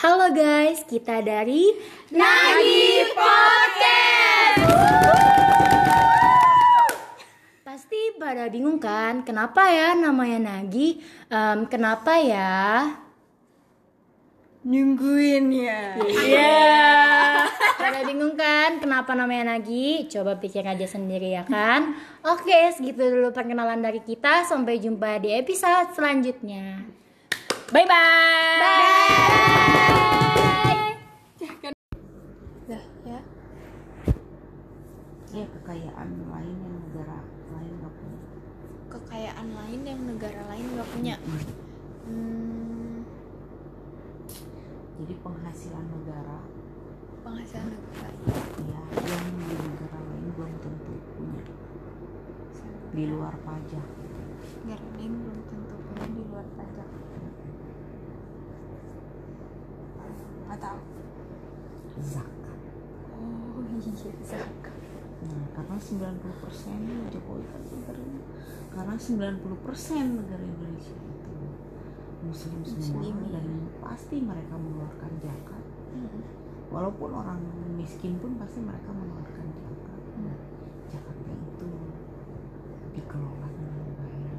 Halo guys, kita dari Nagi Podcast. Pasti pada bingung kan, kenapa ya namanya Nagi? Em, kenapa ya? Nungguin ya. Iya. Pada bingung kan, kenapa namanya Nagi? Coba pikir aja sendiri ya kan. Oke, segitu dulu perkenalan dari kita. Sampai jumpa di episode selanjutnya. Bye bye. Dah ya. ya kekayaan lain yang negara lain nggak punya Kekayaan lain yang negara lain nggak punya. Hmm, jadi penghasilan negara penghasilan negara. ya yang di negara lain belum tentu punya di luar pajak Negara lain belum tentu punya di luar pajak. Nggak tahu. zakat Oh iya zakat. nah karena 90 persen Jokowi kan negaranya karena 90 persen negara Indonesia itu muslim semua Muslim, iya. dan pasti mereka mengeluarkan zakat Hmm. walaupun orang miskin pun pasti mereka mengeluarkan zakat Hmm. zakatnya itu dikelola dengan baik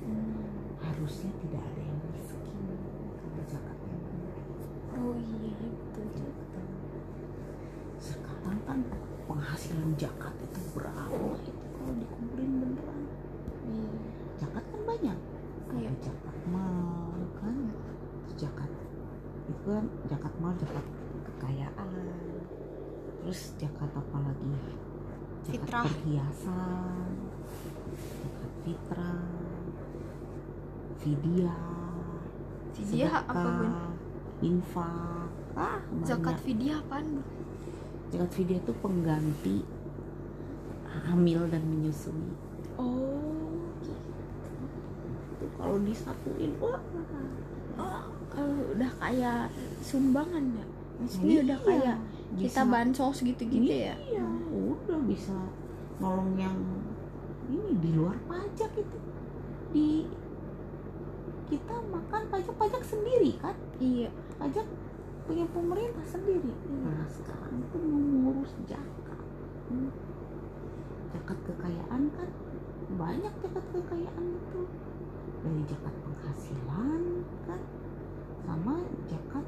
Hmm. harusnya tidak ada yang miskin kalau zakatnya benar Oh iya iya, betul juga. sekarang kan penghasilan zakat itu berapa itu kalau dikumpulin beneran Iya. zakat kan banyak Iya. ada zakat mal kan zakat itu kan zakat mal zakat kekayaan terus zakat apa lagi zakat Fitrah. perhiasan zakat fitrah fidyah Fidyah apa, Bun? Infak. Ah Zakat fidyah apaan, Bu? zakat fidyah itu pengganti hamil dan menyusui. Oh, itu kalau disatuin wah. Oh kalau udah kayak sumbangan ya? Maksudnya udah Iya, kayak kita bansos gitu-gitu ya? Iya udah bisa nolong yang ini di luar pajak itu. Di kita makan pajak pajak sendiri kan? Iya pajak punya pemerintah sendiri. Nah sekarang itu mau ngurus zakat Hmm. zakat kekayaan kan banyak zakat kekayaan itu. Dari zakat penghasilan kan sama zakat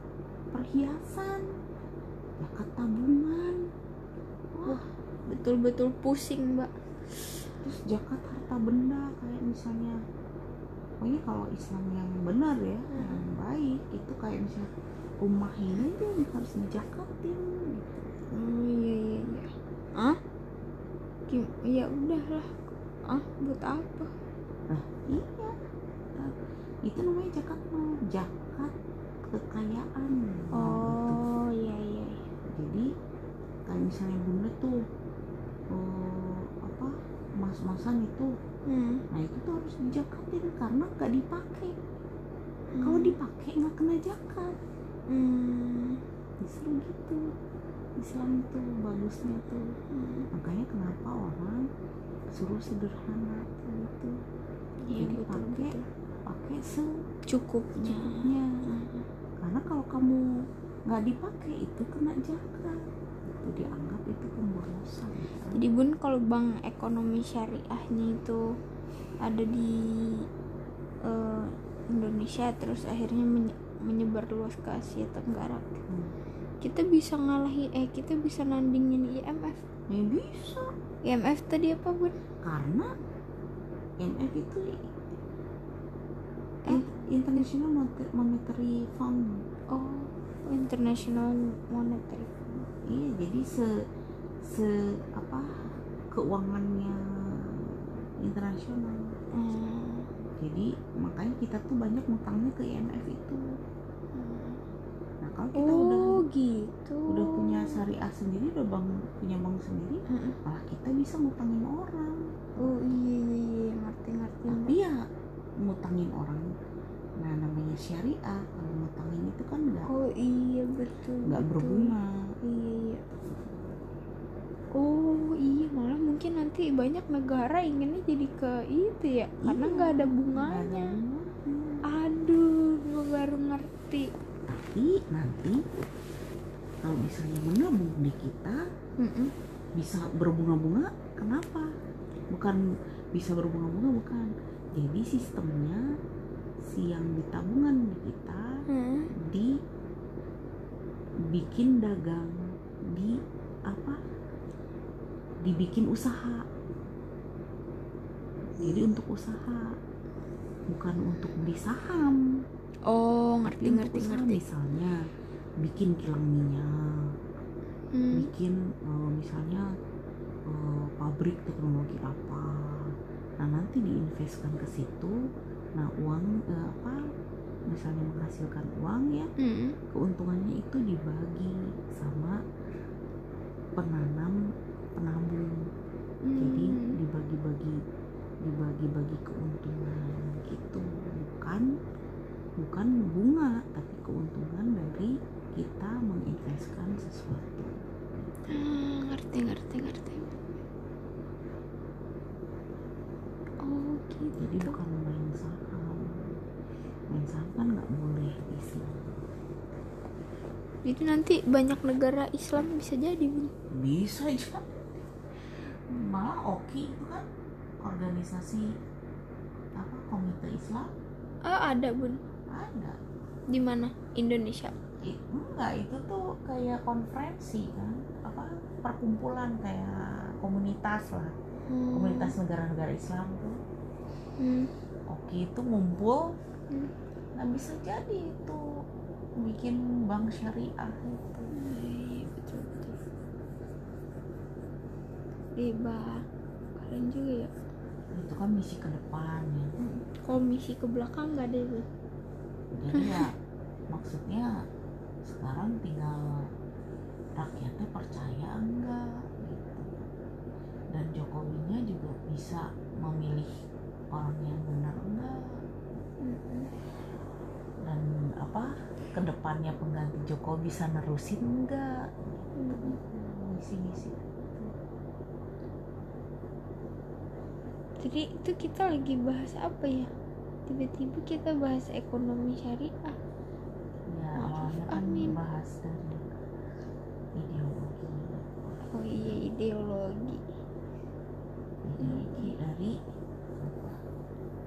perhiasan zakat tabungan. Wah betul-betul pusing mbak. Terus zakat harta benda kayak misalnya pokoknya kalau Islam yang benar ya yang baik itu kayak misalnya rumah ini tuh harus dijakatin gitu. oh iya iya iya. Ah Gim ya udahlah. Ah buat apa? Nah iya. Nah, itu namanya zakat mau zakat kekayaan. Oh iya iya iya. jadi kayak misalnya bunda tuh eh, apa mas-masan itu hmm. nah itu tuh harus dijakatin karena nggak dipakai. Kalau Hmm. dipakai nggak kena zakat hmm. justru gitu. Islam itu bagusnya tuh. Hmm. makanya kenapa orang suruh sederhana gitu? Iya Jadi pakai pakai cukupnya secukupnya. Hmm. karena kalau kamu nggak dipakai itu kena zakat itu dianggap itu pemborosan. Jadi bun kalau bank ekonomi syariahnya itu ada di eh, Indonesia terus akhirnya menyebar luas ke Asia Tenggara. Hmm. Kita bisa ngalahi eh kita bisa nandingin IMF. ya bisa IMF tadi apa bun? karena MF itu Eh? In- International Moneta- Monetary Fund Oh, International Monetary Fund. iya jadi se se apa keuangannya internasional Hmm. jadi makanya kita tuh banyak ngutangnya ke IMF itu kalau kita Oh udah gitu. udah punya syariah sendiri udah bank punya bank sendiri Mm-mm. malah kita bisa ngutangin orang Oh iya iya iya ngerti ngerti. tapi ya ngutangin orang nah namanya syariah kalau ngutangin itu kan nggak Oh iya betul. nggak berbunga Iya iya. Oh iya malah mungkin nanti banyak negara inginnya jadi ke itu ya karena Iya, nggak ada nggak ada bunganya. bunganya. Aduh, gue baru ngerti. Berarti nanti kalau misalnya menabung di kita Mm-mm. bisa berbunga-bunga kenapa? Bukan bisa berbunga-bunga bukan. Jadi sistemnya si yang di tabungan di kita Hmm. di bikin dagang di apa? Dibikin usaha. Jadi untuk usaha bukan untuk beli saham oh ngerti ngerti usaha. ngerti misalnya bikin kilang minyak Hmm. bikin eh, misalnya eh, pabrik teknologi apa nah nanti diinvestkan ke situ nah uang eh, apa misalnya menghasilkan uang ya Mm. keuntungannya itu dibagi sama penanam penabung jadi Hmm. dibagi-bagi dibagi-bagi keuntungan gitu bukan bukan bunga tapi keuntungan dari kita menginvestkan sesuatu. Ah, ngerti ngerti ngerti. Oh gitu. Jadi bukan main saham. Main saham kan nggak boleh di sini. Jadi nanti banyak negara Islam bisa jadi bun bisa aja malah oki itu kan organisasi apa komite Islam. Ah ada bun ada. Di mana? Indonesia? I- enggak itu tuh kayak konferensi kan? Apa perkumpulan kayak komunitas lah. Hmm. komunitas negara-negara Islam tuh. Hmm. oki itu ngumpul. Hmm. nah bisa jadi itu bikin bank syariah itu. Iya, betul betul. Hebat keren juga ya. Itu kan misi ke depan ya. Komisi ke belakang nggak ada bun jadi ya maksudnya sekarang tinggal rakyatnya percaya enggak gitu. Dan Jokowinya juga bisa memilih orang yang benar enggak. Mm-mm. dan apa ke depannya pengganti Jokowi bisa nerusin enggak Mm-mm. misi-misi jadi itu kita lagi bahas apa ya tiba-tiba kita bahas ekonomi syariah. Ya awalnya kan amin. bahas dari ideologi. Oh iya ideologi. Ideologi dari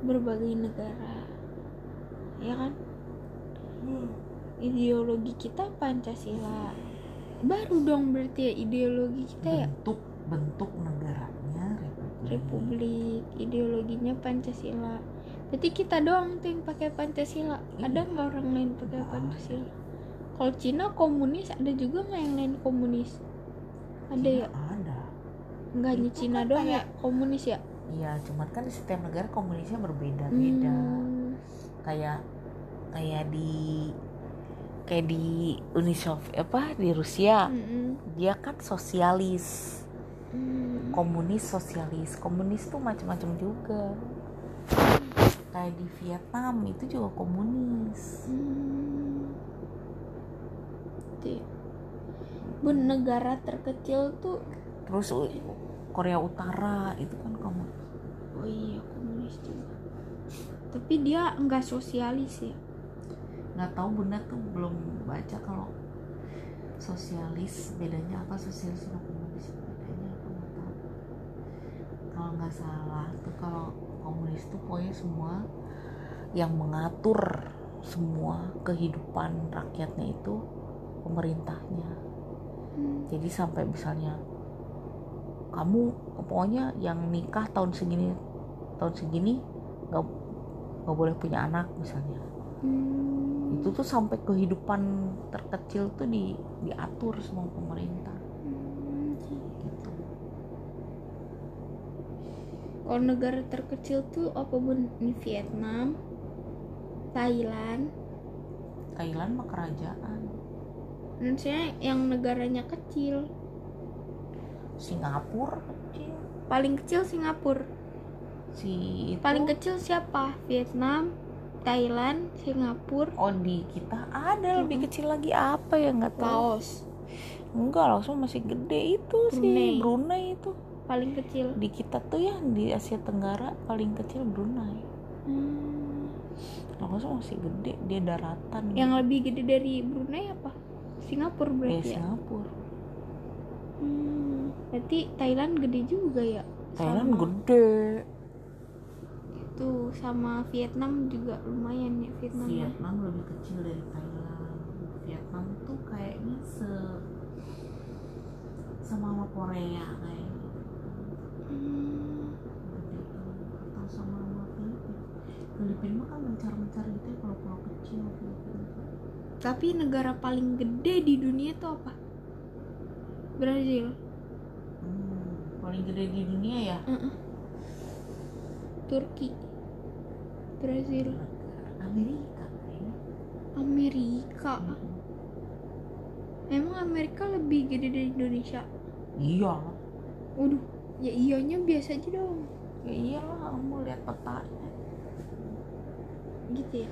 berbagai negara. Ya kan? Ideologi kita Pancasila. Baru dong berarti ya ideologi kita ya. Bentuk bentuk negaranya republik, Republik ideologinya Pancasila berarti kita doang tuh yang pakai Pancasila. Ada nggak orang lain pakai Pancasila? Kalau Cina komunis ada juga nggak yang lain komunis? Ada Cina ya ada. Nggak hanya Cina kan doang ya? Kayak- komunis ya? Iya cuman kan di setiap negara komunisnya berbeda-beda Hmm. kayak kayak di kayak di Uni Soviet apa di Rusia Mm-mm. dia kan sosialis. Hmm. komunis sosialis. Komunis tuh macam-macam juga kayak di Vietnam itu juga komunis Hmm. Negara terkecil tuh terus Korea Utara itu kan komunis oh iya komunis juga. Tapi dia nggak sosialis ya. nggak tahu bunda tuh belum baca kalau sosialis bedanya apa sosialis sama komunis bedanya apa nggak tahu kalau nggak salah tuh kalau komunis tuh pokoknya semua yang mengatur semua kehidupan rakyatnya itu pemerintahnya Hmm. jadi sampai misalnya kamu pokoknya yang nikah tahun segini tahun segini nggak nggak boleh punya anak misalnya Hmm. itu tuh sampai kehidupan terkecil tuh di diatur sama pemerintah Hmm, gitu Kalau negara terkecil tuh apa bun? Ini Vietnam, Thailand. Thailand mah kerajaan Maksudnya yang negaranya kecil. Singapura kecil Paling kecil Singapura. si itu Paling kecil siapa? Vietnam, Thailand, Singapura, oh di kita ada lebih kecil lagi apa ya nggak tahu Laos. enggak langsung masih gede itu Brunei. sih Brunei itu Paling kecil. di kita tuh ya di Asia Tenggara paling kecil Brunei Hmm. termasuk masih gede dia daratan yang lebih gede dari Brunei apa Singapura eh, berarti ya Singapura hmm, berarti Thailand gede juga ya Thailand sama, gede tuh sama Vietnam juga lumayan ya Vietnam ya. Vietnam lebih kecil dari Thailand Vietnam tuh kayaknya se sama sama Korea kayaknya. Atau sama sama Filipina Filipina mah kan mencar-mencar gitu ya kalau pulau kecil Filipina tapi negara paling gede di dunia tuh apa? Brazil. Hmm, paling gede di dunia ya? Uh-uh. Turki. Brazil. Amerika Amerika. Emang Amerika lebih gede dari Indonesia? Iya. Waduh ya iyanya biasa aja dong. Ya iyalah kamu lihat petanya gitu ya.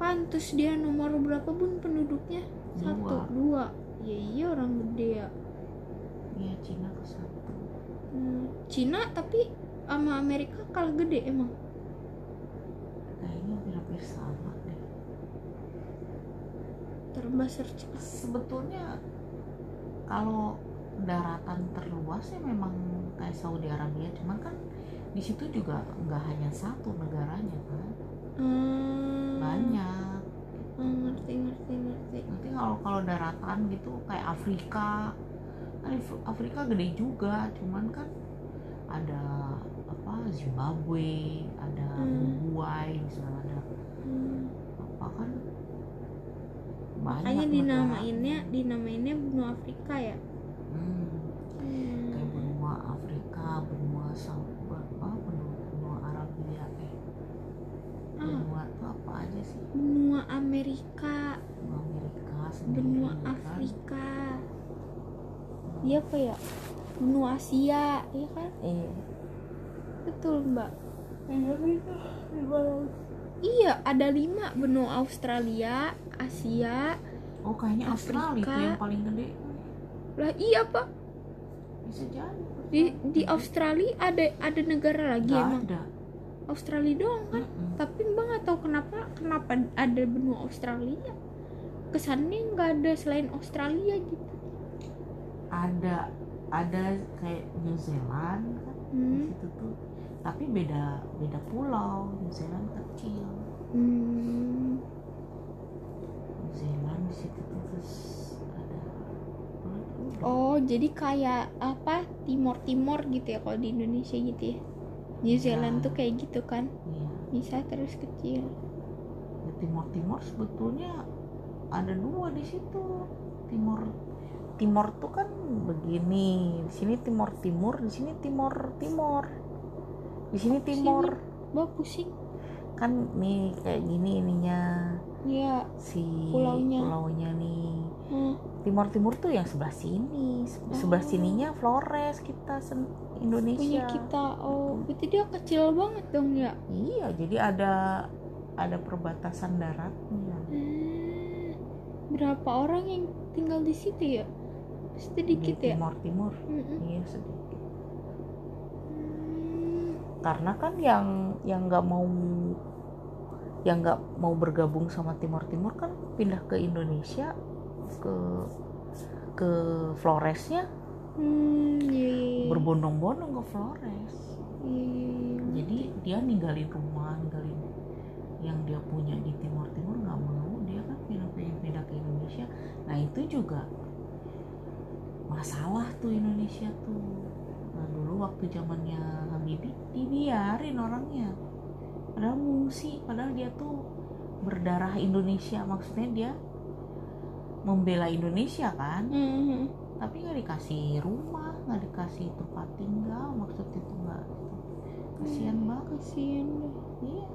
Pantes dia nomor berapa bun penduduknya? Satu dua. Ya iya orang gede ya. Iya Cina ke satu. Hmm, Cina tapi sama Amerika kalah gede emang. Kayaknya hampir-hampir sama deh. Terbesar sebetulnya kalau daratan terluas ya memang kayak Saudi Arabia. Cuman kan di situ juga nggak hanya satu negaranya kan? Hmm, banyak. Oh, ngerti ngerti ngerti. Nanti kalau kalau daratan gitu kayak Afrika. Kan Af- Afrika gede juga cuman kan ada apa Zimbabwe ada Hmm. Uruguay misalnya ada Hmm. apa kan? Banyak makanya dinamainnya dinamainnya benua Afrika ya hmm. Hmm. kayak benua Afrika benua Saudi apa benua benua Arabia eh. Ah, benua itu apa aja sih? Benua Amerika. Benua Amerika sendiri benua kan. Afrika. Iya apa ya? Benua Asia ya kan? Iya. Betul mbak. Iya ada lima. Benua Australia Asia oh kayaknya Australia itu Afrika. yang paling gede lah iya pak. Bisa jadi di di Australia ada ada negara lagi nggak emang. ada. Australia doang kan? Mm-mm. tapi mbak nggak tahu kenapa kenapa ada benua Australia. Kesannya nggak ada selain Australia gitu. Ada ada kayak New Zealand kan? Hmm. situ tuh. Tapi beda beda pulau. New Zealand kecil. Hmm. New Zealand di situ tuh terus oh jadi kayak apa Timor Timor gitu ya kalau di Indonesia gitu ya? New Zealand Ya. tuh kayak gitu kan? Iya. Bisa terus kecil. Ya, Timor Timor sebetulnya ada dua di situ. Timor Timor tuh kan begini di sini Timor Timur di sini Timor Timor di sini Timor. Mbak pusing. Kan nih kayak gini ininya. Ya si Pulaunya. pulaunya nih hmm. Timor Timur tuh yang sebelah sini Se- sebelah Oh. sininya Flores kita sen- punya Indonesia kita oh berarti dia kecil banget dong ya iya jadi ada ada perbatasan daratnya Hmm. berapa orang yang tinggal di situ ya sedikit di ya Timor Timur Mm-mm. iya sedikit Hmm. karena kan yang yang nggak mau yang nggak mau bergabung sama Timor Timur kan pindah ke Indonesia ke ke Floresnya? Hmm, iya. berbondong-bondong ke Flores. Iya, jadi dia ninggalin rumah ninggalin yang dia punya di Timor Timur nggak mau dia kan pengen pengen pindah ke Indonesia. Nah itu juga masalah tuh Indonesia tuh. Nah dulu waktu zamannya Habibie dibiarin orangnya. Padahal ngungsi padahal dia tuh berdarah Indonesia. Maksudnya dia membela Indonesia kan? Mhm. tapi nggak dikasih rumah nggak dikasih tempat tinggal maksudnya itu nggak gitu. kasihan banget. Kasihan deh. Iya.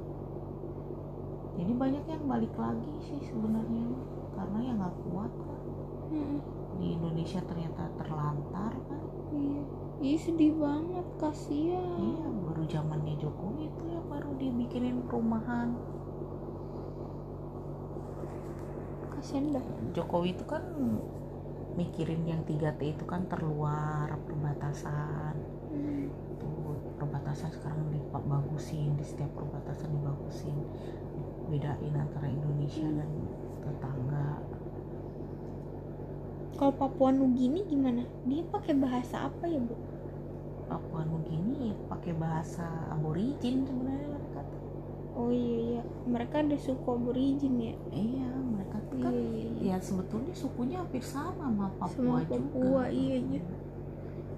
Jadi banyak yang balik lagi sih sebenarnya. Karena yang nggak kuat kan Mhm. di Indonesia ternyata terlantar kan? Iya. Ih sedih banget. Kasihan. Iya baru zamannya Jokowi itu yang baru dibikinin perumahan kasihan dah Jokowi itu kan mikirin yang 3T itu kan terluar perbatasan Hmm. tuh perbatasan sekarang dibagusin di setiap perbatasan dibagusin bedain antara Indonesia dan tetangga Kalau Papua Nugini gimana? Dia pakai bahasa apa ya, Bu? Papua Nugini pakai bahasa aborigin sebenarnya mereka. Oh iya iya, mereka ada suku aborigin ya. iya mereka kan Iya ya sebetulnya sukunya hampir sama sama Papua, Sama Papua, juga iya, iya.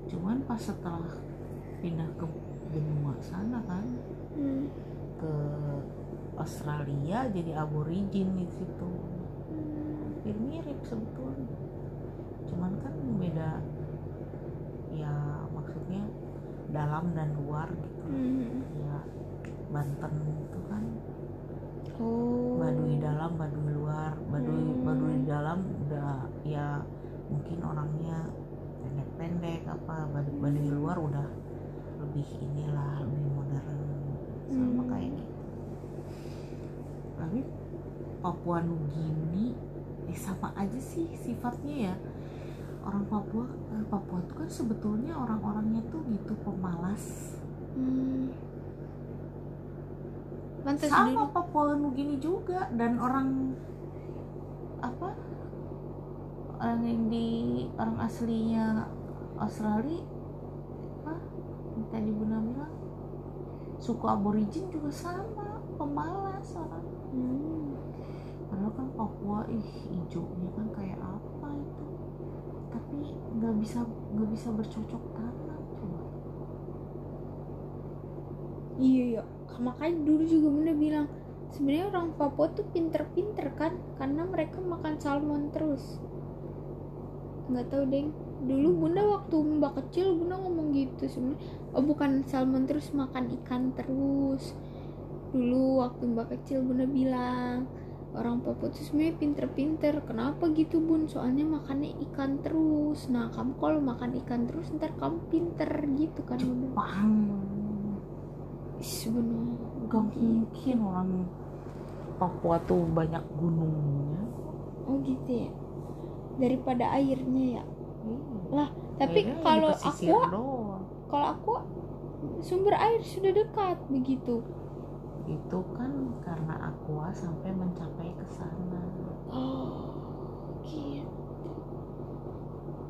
cuman pas setelah pindah ke benua sana kan Hmm. ke Australia jadi aborigin di situ Hmm. hampir mirip sebetulnya cuman kan beda ya maksudnya dalam dan luar gitu Hmm. ya Banten itu kan Oh. Baduy dalam Baduy luar Baduy Hmm. Baduy dalam udah ya mungkin orangnya pendek-pendek apa Baduy, Baduy luar udah lebih inilah lebih modern sama Hmm. kayak gitu tapi Papua Nugini eh, sama aja sih sifatnya ya orang Papua eh, Papua itu kan sebetulnya orang-orangnya tuh gitu pemalas Hmm. Sama dulu. Papua Nugini juga dan orang apa orang yang di orang aslinya Australia apa tadi Bunda bilang suku aborigin juga sama pemalas orang Hmm. padahal kan Papua ih hijaunya kan kayak apa itu tapi nggak bisa nggak bisa bercocok tanam coba Iya iya. Makanya dulu juga Bunda bilang sebenarnya orang Papua tuh pinter-pinter kan karena mereka makan salmon terus. Nggak tahu deh. Dulu Bunda waktu Mbak kecil Bunda ngomong gitu sebenarnya. Oh bukan salmon terus makan ikan terus. Dulu waktu Mbak kecil Bunda bilang orang Papua tuh sebenarnya pinter-pinter. Kenapa gitu Bun? Soalnya makannya ikan terus. Nah kamu kalau makan ikan terus ntar kamu pinter gitu kan Bunda. Jepang Sebenarnya. gak mungkin orang Papua tuh banyak gunungnya Oh gitu ya. Daripada airnya ya. Lah, tapi kalau doang. kalau aqua sumber air sudah dekat begitu. itu kan karena aqua sampai mencapai ke sana Oh, gitu.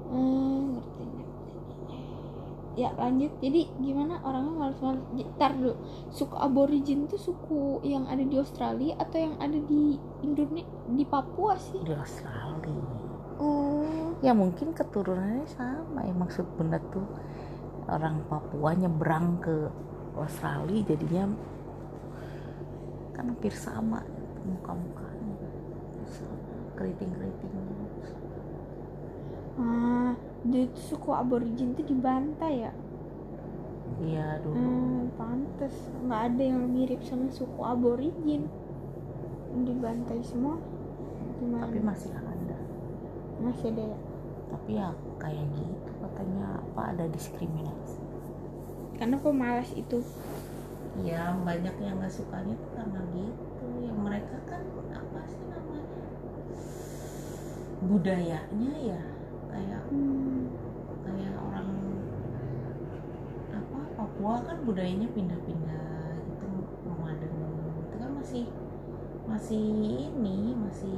Hmm, ngerti. Ya lanjut. Jadi gimana orangnya malas-malas? Ntar dulu. Suku aborigin tuh suku yang ada di Australia atau yang ada di Indonesia di Papua sih? di Australia Oh, ya mungkin keturunannya sama ya maksud bunda tuh orang Papua nyebrang ke Australia jadinya kan hampir sama muka-mukanya keriting-keritingnya ah, tuh suku aborigin tuh dibantai ya? iya dulu Hmm, pantes. Nggak ada yang mirip sama suku aborigin. Dibantai semua. Gimana? Tapi masih ada. Masih ada ya? Tapi ya kayak gitu katanya. Apa ada diskriminasi. Karena pemalas itu. Ya banyak yang nggak sukanya tuh karena gitu. Ya mereka kan apa sih namanya budayanya ya kayak kayak orang apa Papua kan budayanya pindah-pindah gitu nomaden itu kan masih masih ini masih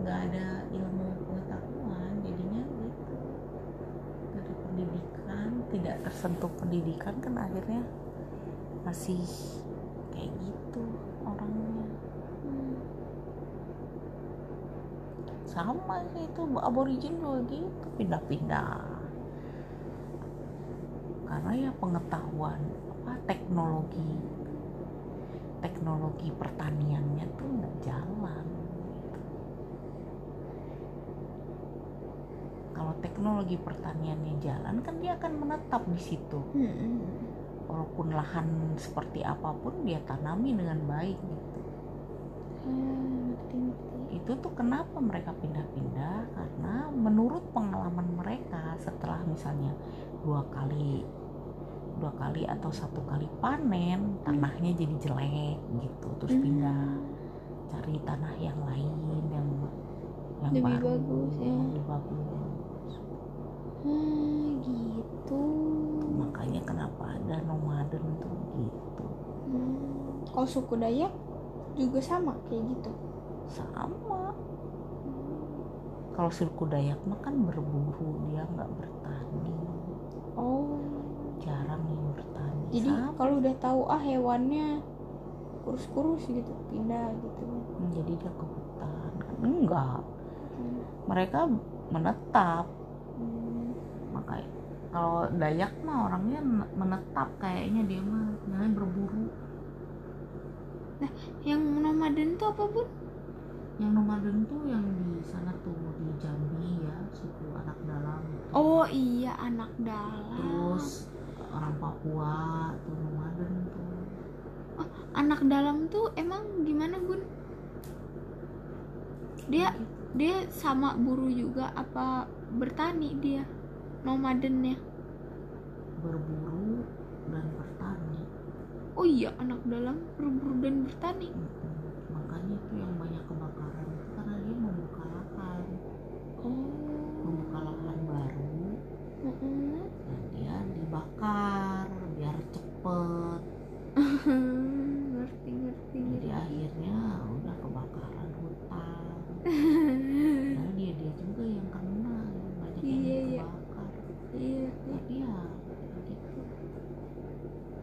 nggak ada ilmu pengetahuan jadinya gitu. Nggak pendidikan tidak tersentuh pendidikan kan akhirnya masih kayak gitu orangnya hmm. Sama sih itu aborigin juga gitu pindah-pindah karena ya pengetahuan apa teknologi teknologi pertaniannya tuh nggak jalan gitu. kalau teknologi pertaniannya jalan kan dia akan menetap di situ Hmm. walaupun lahan seperti apa pun dia tanami dengan baik gitu Hmm, itu tuh kenapa mereka pindah-pindah? Karena menurut pengalaman mereka setelah misalnya dua kali dua kali atau satu kali panen tanahnya jadi jelek gitu. Terus pindah cari tanah yang lain yang yang Lebih baru, bagus, ya. lebih bagus. Hmm, gitu. Makanya kenapa ada nomaden tuh gitu. Hmm, kalau suku Dayak juga sama kayak gitu sama. Kalau suku Dayak mah kan berburu dia nggak bertani. Oh. Jarang yang bertani. Jadi Sama. kalau udah tahu ah hewannya kurus-kurus gitu pindah gitu. Hmm, jadi dia ke hutan. Enggak. Hmm. mereka menetap. Hmm. makanya kalau Dayak mah orangnya menetap kayaknya dia mah. Namanya berburu. Yang nomaden tuh apa bun yang nomaden tuh yang di sana tuh di Jambi ya suku anak dalam itu. oh iya anak dalam. Terus orang Papua tuh nomaden tuh. Anak dalam tuh emang gimana bun dia dia sama buru juga apa bertani dia nomadennya? Berburu dan bertani. Oh iya anak dalam berburu dan bertani. Mm-mm. makanya itu yang banyak kebakaran itu karena dia membuka lahan oh. Membuka lahan baru. Dan dia dibakar biar cepet. Ngerti ngerti jadi akhirnya udah kebakaran hutan. Nah, dia dia juga yang kena banyak Iya, yang iya. kebakar. Iya tapi ya gitu.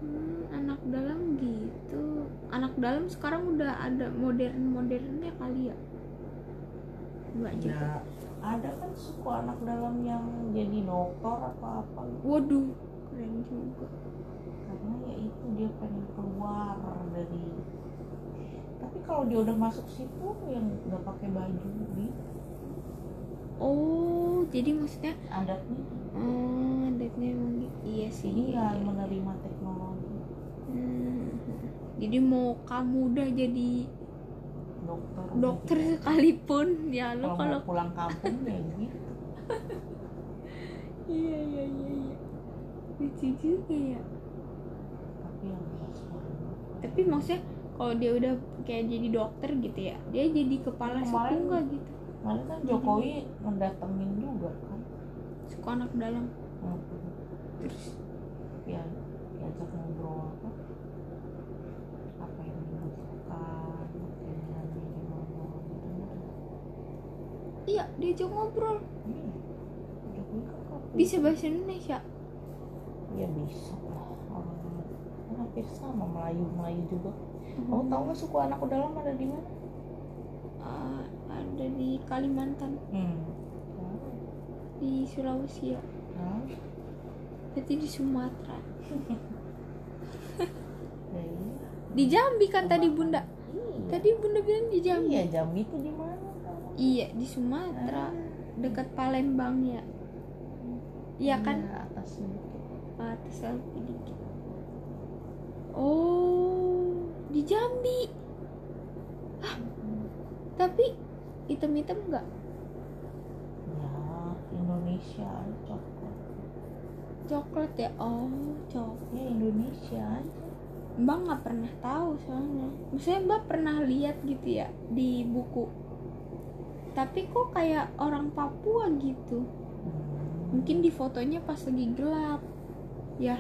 Hmm, anak dalam gitu. Anak dalam sekarang udah ada modern modernnya kali ya? Enggak juga ya ada kan suku anak dalam yang jadi dokter apa apa gitu. waduh keren juga. Karena ya itu dia pengen keluar dari tapi kalau dia udah masuk situ yang nggak pakai baju di oh jadi maksudnya adatnya. Oh adatnya emang gitu. Iya sih. Jadi ya menerima teknologi. Hmm. jadi mau kamu udah jadi dokter. Dokter gitu. sekalipun. Ya lo kalau pulang kampung ya gitu iya iya iya iya. Lucu juga ya. Tapi yang tapi maksudnya kalau dia udah kayak jadi dokter gitu ya dia jadi kepala suku Kemarin- nggak gitu. Kemarin kan Jokowi mendatengin juga kan? Suku anak dalam. Hmm. terus? ya diajak ngobrol apa yang dibutuhkan keinginannya gimana gitu iya diajak ngobrol. Hmm. Bisa bahasa Indonesia? Ya bisa lah. Orang hampir sama Melayu Melayu juga. Kamu tahu nggak suku anak dalam ada di mana? Ah, ada di Kalimantan. Hmm. di Sulawesi ya. Nah, berarti di Sumatera. Ya iya. di Jambi kan tadi bunda? Iya. tadi bunda bilang di Jambi. Iya, Jambi itu di mana? Iya di Sumatera dekat Palembang ya. Iya kan? Iya, atas sedikit. atas selfie dikit. Oh di Jambi. Hah, tapi hitam-hitam enggak Ya, Indonesia coklat. coklat ya? Oh coklat. Ya Indonesia aja. mbak nggak pernah tahu soalnya. Maksudnya mbak pernah lihat gitu ya di buku tapi kok kayak orang Papua gitu? Mungkin di fotonya pas lagi gelap. Ya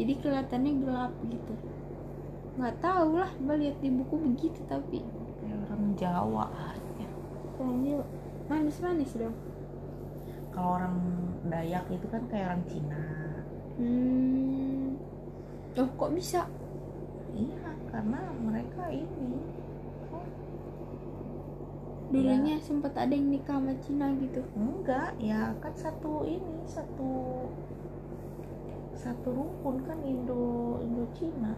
jadi kelihatannya gelap gitu. Nggak tahu lah mbak lihat di buku begitu tapi. Kayak orang Jawa aja. orangnya manis-manis dong. Kalau orang Dayak itu kan kayak orang Cina. hmm. Oh kok bisa? Iya, karena mereka ini dulunya sempet ada yang nikah sama Cina gitu. Enggak ya kan satu ini satu satu rukun kan Indo Indo Cina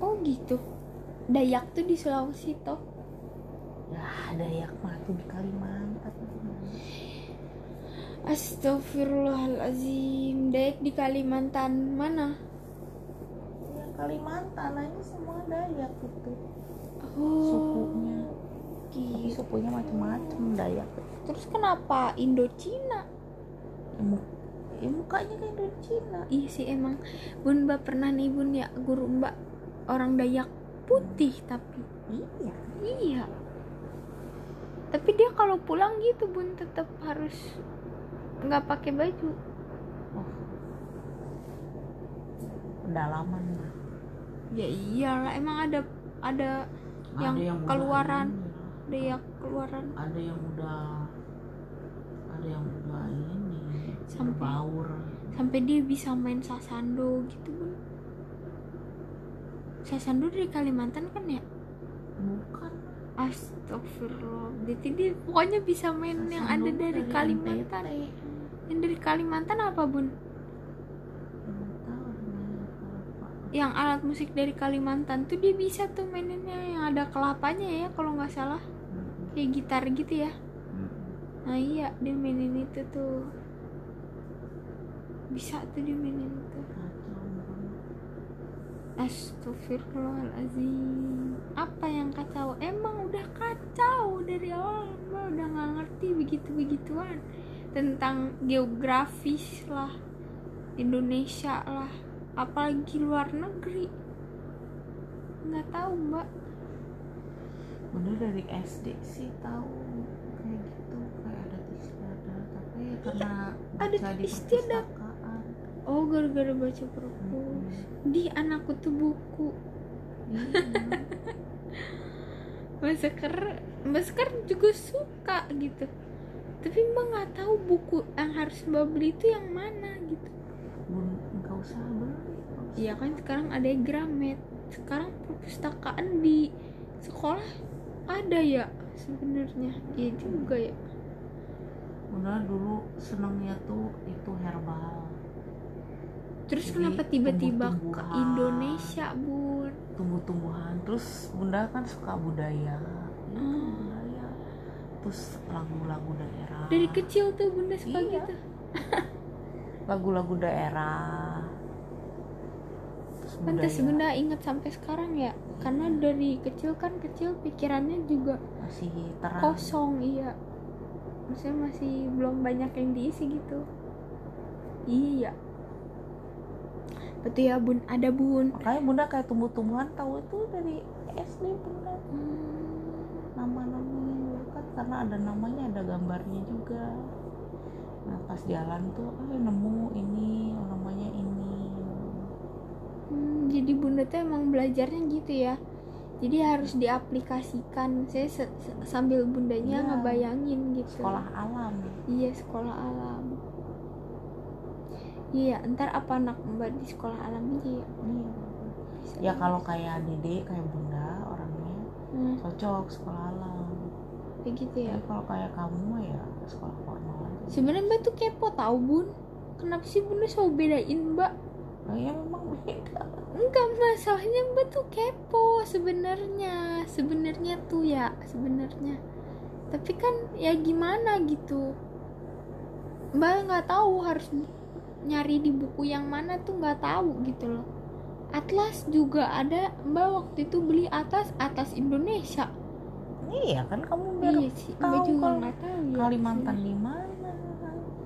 oh gitu. Dayak tuh di Sulawesi toh. Ya Dayak mah tuh di Kalimantan. Astagfirullahalazim Dayak di Kalimantan mana? Ya Kalimantan aja semua Dayak itu. Oh. Sukunya gitu. sukunya macam-macam Dayak. Terus kenapa Indocina ya, ya mukanya kayak Indo Cina iya sih emang. Bun mbak pernah nih bun ya guru mbak orang Dayak putih tapi. Iya. Iya. Tapi dia kalau pulang gitu bun tetap harus nggak pakai baju. Oh. Pendalaman lah. ya iyalah emang ada ada Yang ada yang keluaran. Ada yang keluaran. Ada yang udah ada yang udah ini Sampai- baur. sampai dia bisa main sasando gitu bun. Sasando dari Kalimantan kan ya? Bukan. Astagfirullah. Berarti dia pokoknya bisa main yang ada Sasando dari Kalimantan. NTT. Yang dari Kalimantan apa bun? Yang alat musik dari Kalimantan tuh dia bisa tuh maininnya Yang ada kelapanya ya kalau nggak salah Kayak gitar gitu ya mm. Nah iya dia mainin itu tuh Bisa tuh dia mainin itu. Astagfirullahaladzim Apa yang kacau? Emang udah kacau dari awal Mbak udah nggak ngerti begitu-begituan Tentang geografis lah Indonesia lah Apalagi luar negeri nggak tahu mbak Bener dari SD sih tahu kayak gitu kayak ada istiadat tapi karena ada istiadat. Oh gara-gara baca perpus Di anakku tuh buku Iya. Mbak Sekar juga suka gitu Tapi mbak nggak tahu buku yang harus mbak beli itu yang mana gitu nggak usah beli. Iya kan sekarang ada Gramet. Sekarang perpustakaan di sekolah ada ya sebenarnya. Iya juga ya. Bener dulu senengnya tuh itu herbal Terus Jadi, kenapa tiba-tiba ke. Indonesia, Bun? tumbuh-tumbuhan terus bunda kan suka budaya Hmm. budaya terus lagu-lagu daerah Dari kecil tuh Bunda suka Iya. gitu. lagu-lagu daerah terus Pantes budaya Bunda ingat sampai sekarang ya. Karena dari kecil kan kecil pikirannya juga masih terang kosong, iya. Maksudnya masih belum banyak yang diisi gitu. Iya. Betul ya Bun, ada Bun. makanya bunda kayak tumbuh-tumbuhan tahu itu dari SD bunda Hmm. nama-namanya dulu kan karena ada namanya ada gambarnya juga nah pas jalan tuh eh nemu ini namanya ini Hmm, jadi bunda tuh emang belajarnya gitu ya. Jadi harus diaplikasikan. Saya se- se- sambil bundanya Iya. ngebayangin gitu. Sekolah alam. Iya sekolah alam. Iya ntar apa anak mbak di sekolah alam aja ya? Iya. Bisa. ya kalau kayak dede kayak bunda orangnya Hmm, cocok sekolah alam. Kayak gitu ya? Tapi kalau kayak kamu ya sekolah formal sebenarnya mbak tuh kepo tahu bun. Kenapa sih bunda selalu bedain mbak kayaknya memang beda. Enggak masalahnya mbak tuh kepo sebenarnya. Sebenarnya tuh ya sebenarnya. Tapi kan ya gimana gitu? Mbak nggak tahu harus nyari di buku yang mana tuh nggak tahu gitu loh. Atlas juga ada. Mbak waktu itu beli atas atas Indonesia. Iya kan kamu biar iya sih tahu juga kalau tahu ya. Kalimantan di mana?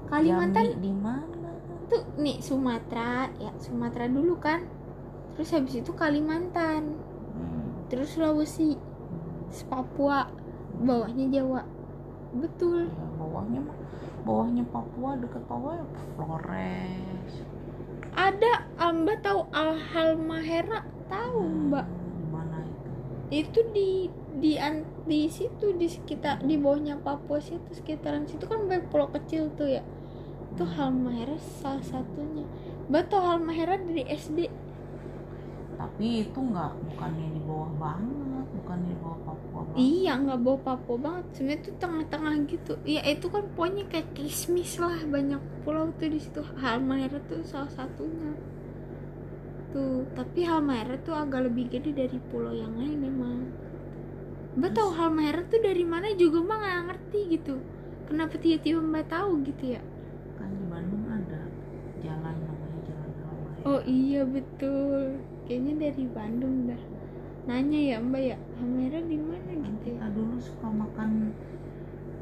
Kalimantan di mana tuh nih Sumatera ya Sumatera dulu kan. Terus habis itu Kalimantan. Hmm. terus Sulawesi terus Papua bawahnya Jawa. Betul. Ya, bawahnya mah bawahnya Papua deket Papua ya Flores. Ada mbak tahu Al Halmahera tahu mbak. Hmm, di mana itu? Itu di di an- di situ di sekitar di bawahnya Papua situ sekitaran situ kan banyak pulau kecil tuh ya itu Halmahera salah satunya. Tahu Halmahera dari SD tapi itu nggak bukannya di bawah banget bukannya di bawah Papua banget. Iya nggak bawa Papua banget. Sebenarnya tuh tengah-tengah gitu. Ya itu kan pokoknya kayak kismis lah banyak pulau tuh di situ. Halmahera tuh salah satunya. Tuh tapi Halmahera tuh agak lebih gede dari pulau yang lain memang mbak tahu Halmahera tuh dari mana juga mbak? Nggak ngerti gitu. Kenapa tiba-tiba mbak tahu gitu ya kan di Bandung ada jalan namanya jalan Halmahera oh iya betul. Kayaknya dari Bandung dah. Nanya ya mbak ya Halmahera di mana kan gitu ya? kita dulu suka makan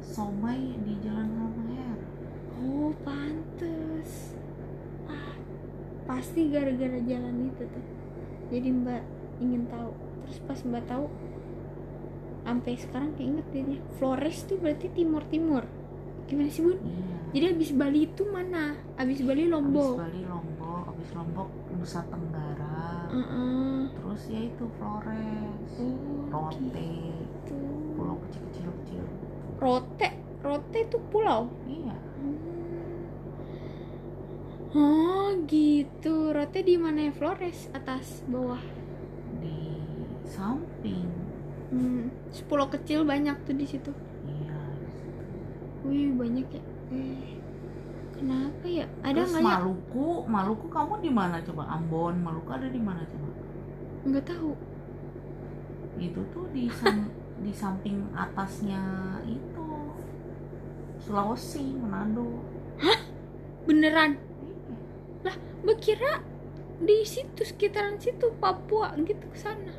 somai di jalan Halmahera Oh pantes. Ah, Pasti gara-gara jalan itu tuh. Jadi mbak ingin tahu. Terus pas mbak tahu sampai sekarang keinget dia Flores tuh berarti timur timur gimana sih bun? Iya jadi abis Bali itu mana? Abis Bali Lombok. Bali Lombok habis Lombok Nusa Tenggara. Heeh. terus ya itu Flores oh Rote gitu. pulau kecil-kecil kecil. Rote Rote itu pulau? Iya. Oh gitu, Rote di mana ya? Flores? Atas, bawah. di samping. Hmm, pulau kecil banyak tuh di situ. iya. Wih banyak ya. Kenapa ya? Ada terus nggak ya? Maluku Maluku kamu di mana coba Ambon Maluku ada di mana coba Nggak tahu. itu tuh di sam- di samping atasnya itu Sulawesi Manado Beneran? Iya. Mbak kira di situ sekitaran situ Papua gitu ke sana.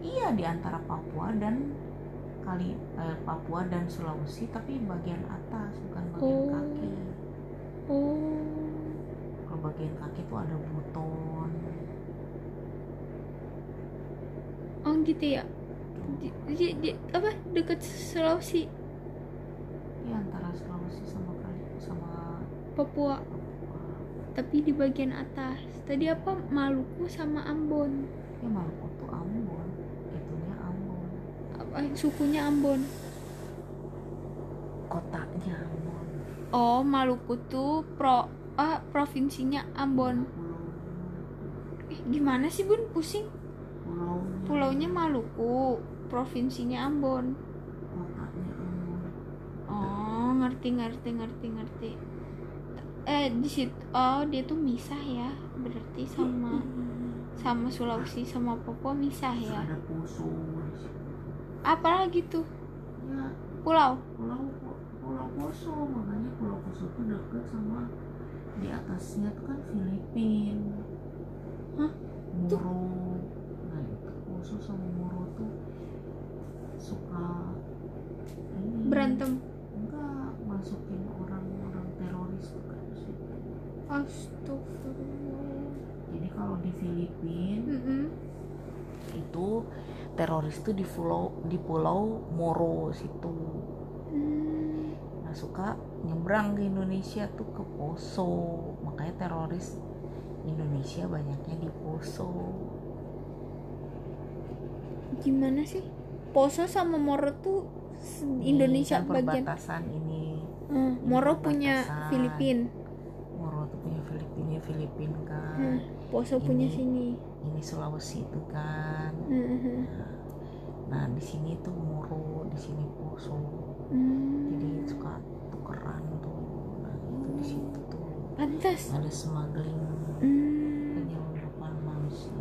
iya di antara Papua dan kali eh, Papua dan Sulawesi tapi bagian atas bukan bagian Oh. kaki Oh. kalau bagian kaki tuh ada Buton Oh gitu ya. Di, di, di- apa dekat Sulawesi, di antara Sulawesi sama kali sama Papua, Papua tapi di bagian atas. Tadi apa Maluku sama Ambon. ya Maluku tuh Ambon itunya Ambon Apa sukunya Ambon? kotanya Ambon Oh, Maluku tuh pro ah, provinsinya Ambon. Eh, gimana sih Bun? Pusing. pulau Pulaunya Maluku, provinsinya Ambon. kotanya Ambon Oh, ngerti ngerti ngerti ngerti. Eh, di situ oh, dia tuh misah ya. Berarti sama sama Sulawesi sama Papua misah ya. ada. Apalagi tuh? ya Pulau. pulau pulau Poso makanya pulau Poso tuh deket sama di atasnya tuh kan Filipin Hah? Tuh. Moro nah itu Poso sama Moro tuh suka ini Berantem. enggak masukin orang-orang teroris tuh situ Astagfirullah. jadi kalau di Filipin Mm-mm. itu teroris tuh di pulau di pulau Moro situ Hmm. nah suka nyebrang ke Indonesia tuh ke Poso makanya teroris Indonesia banyaknya di Poso Gimana sih? Poso sama Moro tuh Ini Indonesia kan bagian. perbatasan ini Hmm, Moro punya perbatasan. Filipin. Moro tuh punya Filipina Filipin kan Hmm, Poso punya Ini. sini. ini Sulawesi itu kan Hmm. nah di sini tuh Moro di sini Poso Hmm. jadi suka tukeran tuh nah itu di situ tuh Pantas. ada smuggling Hmm. penyelundupan manusia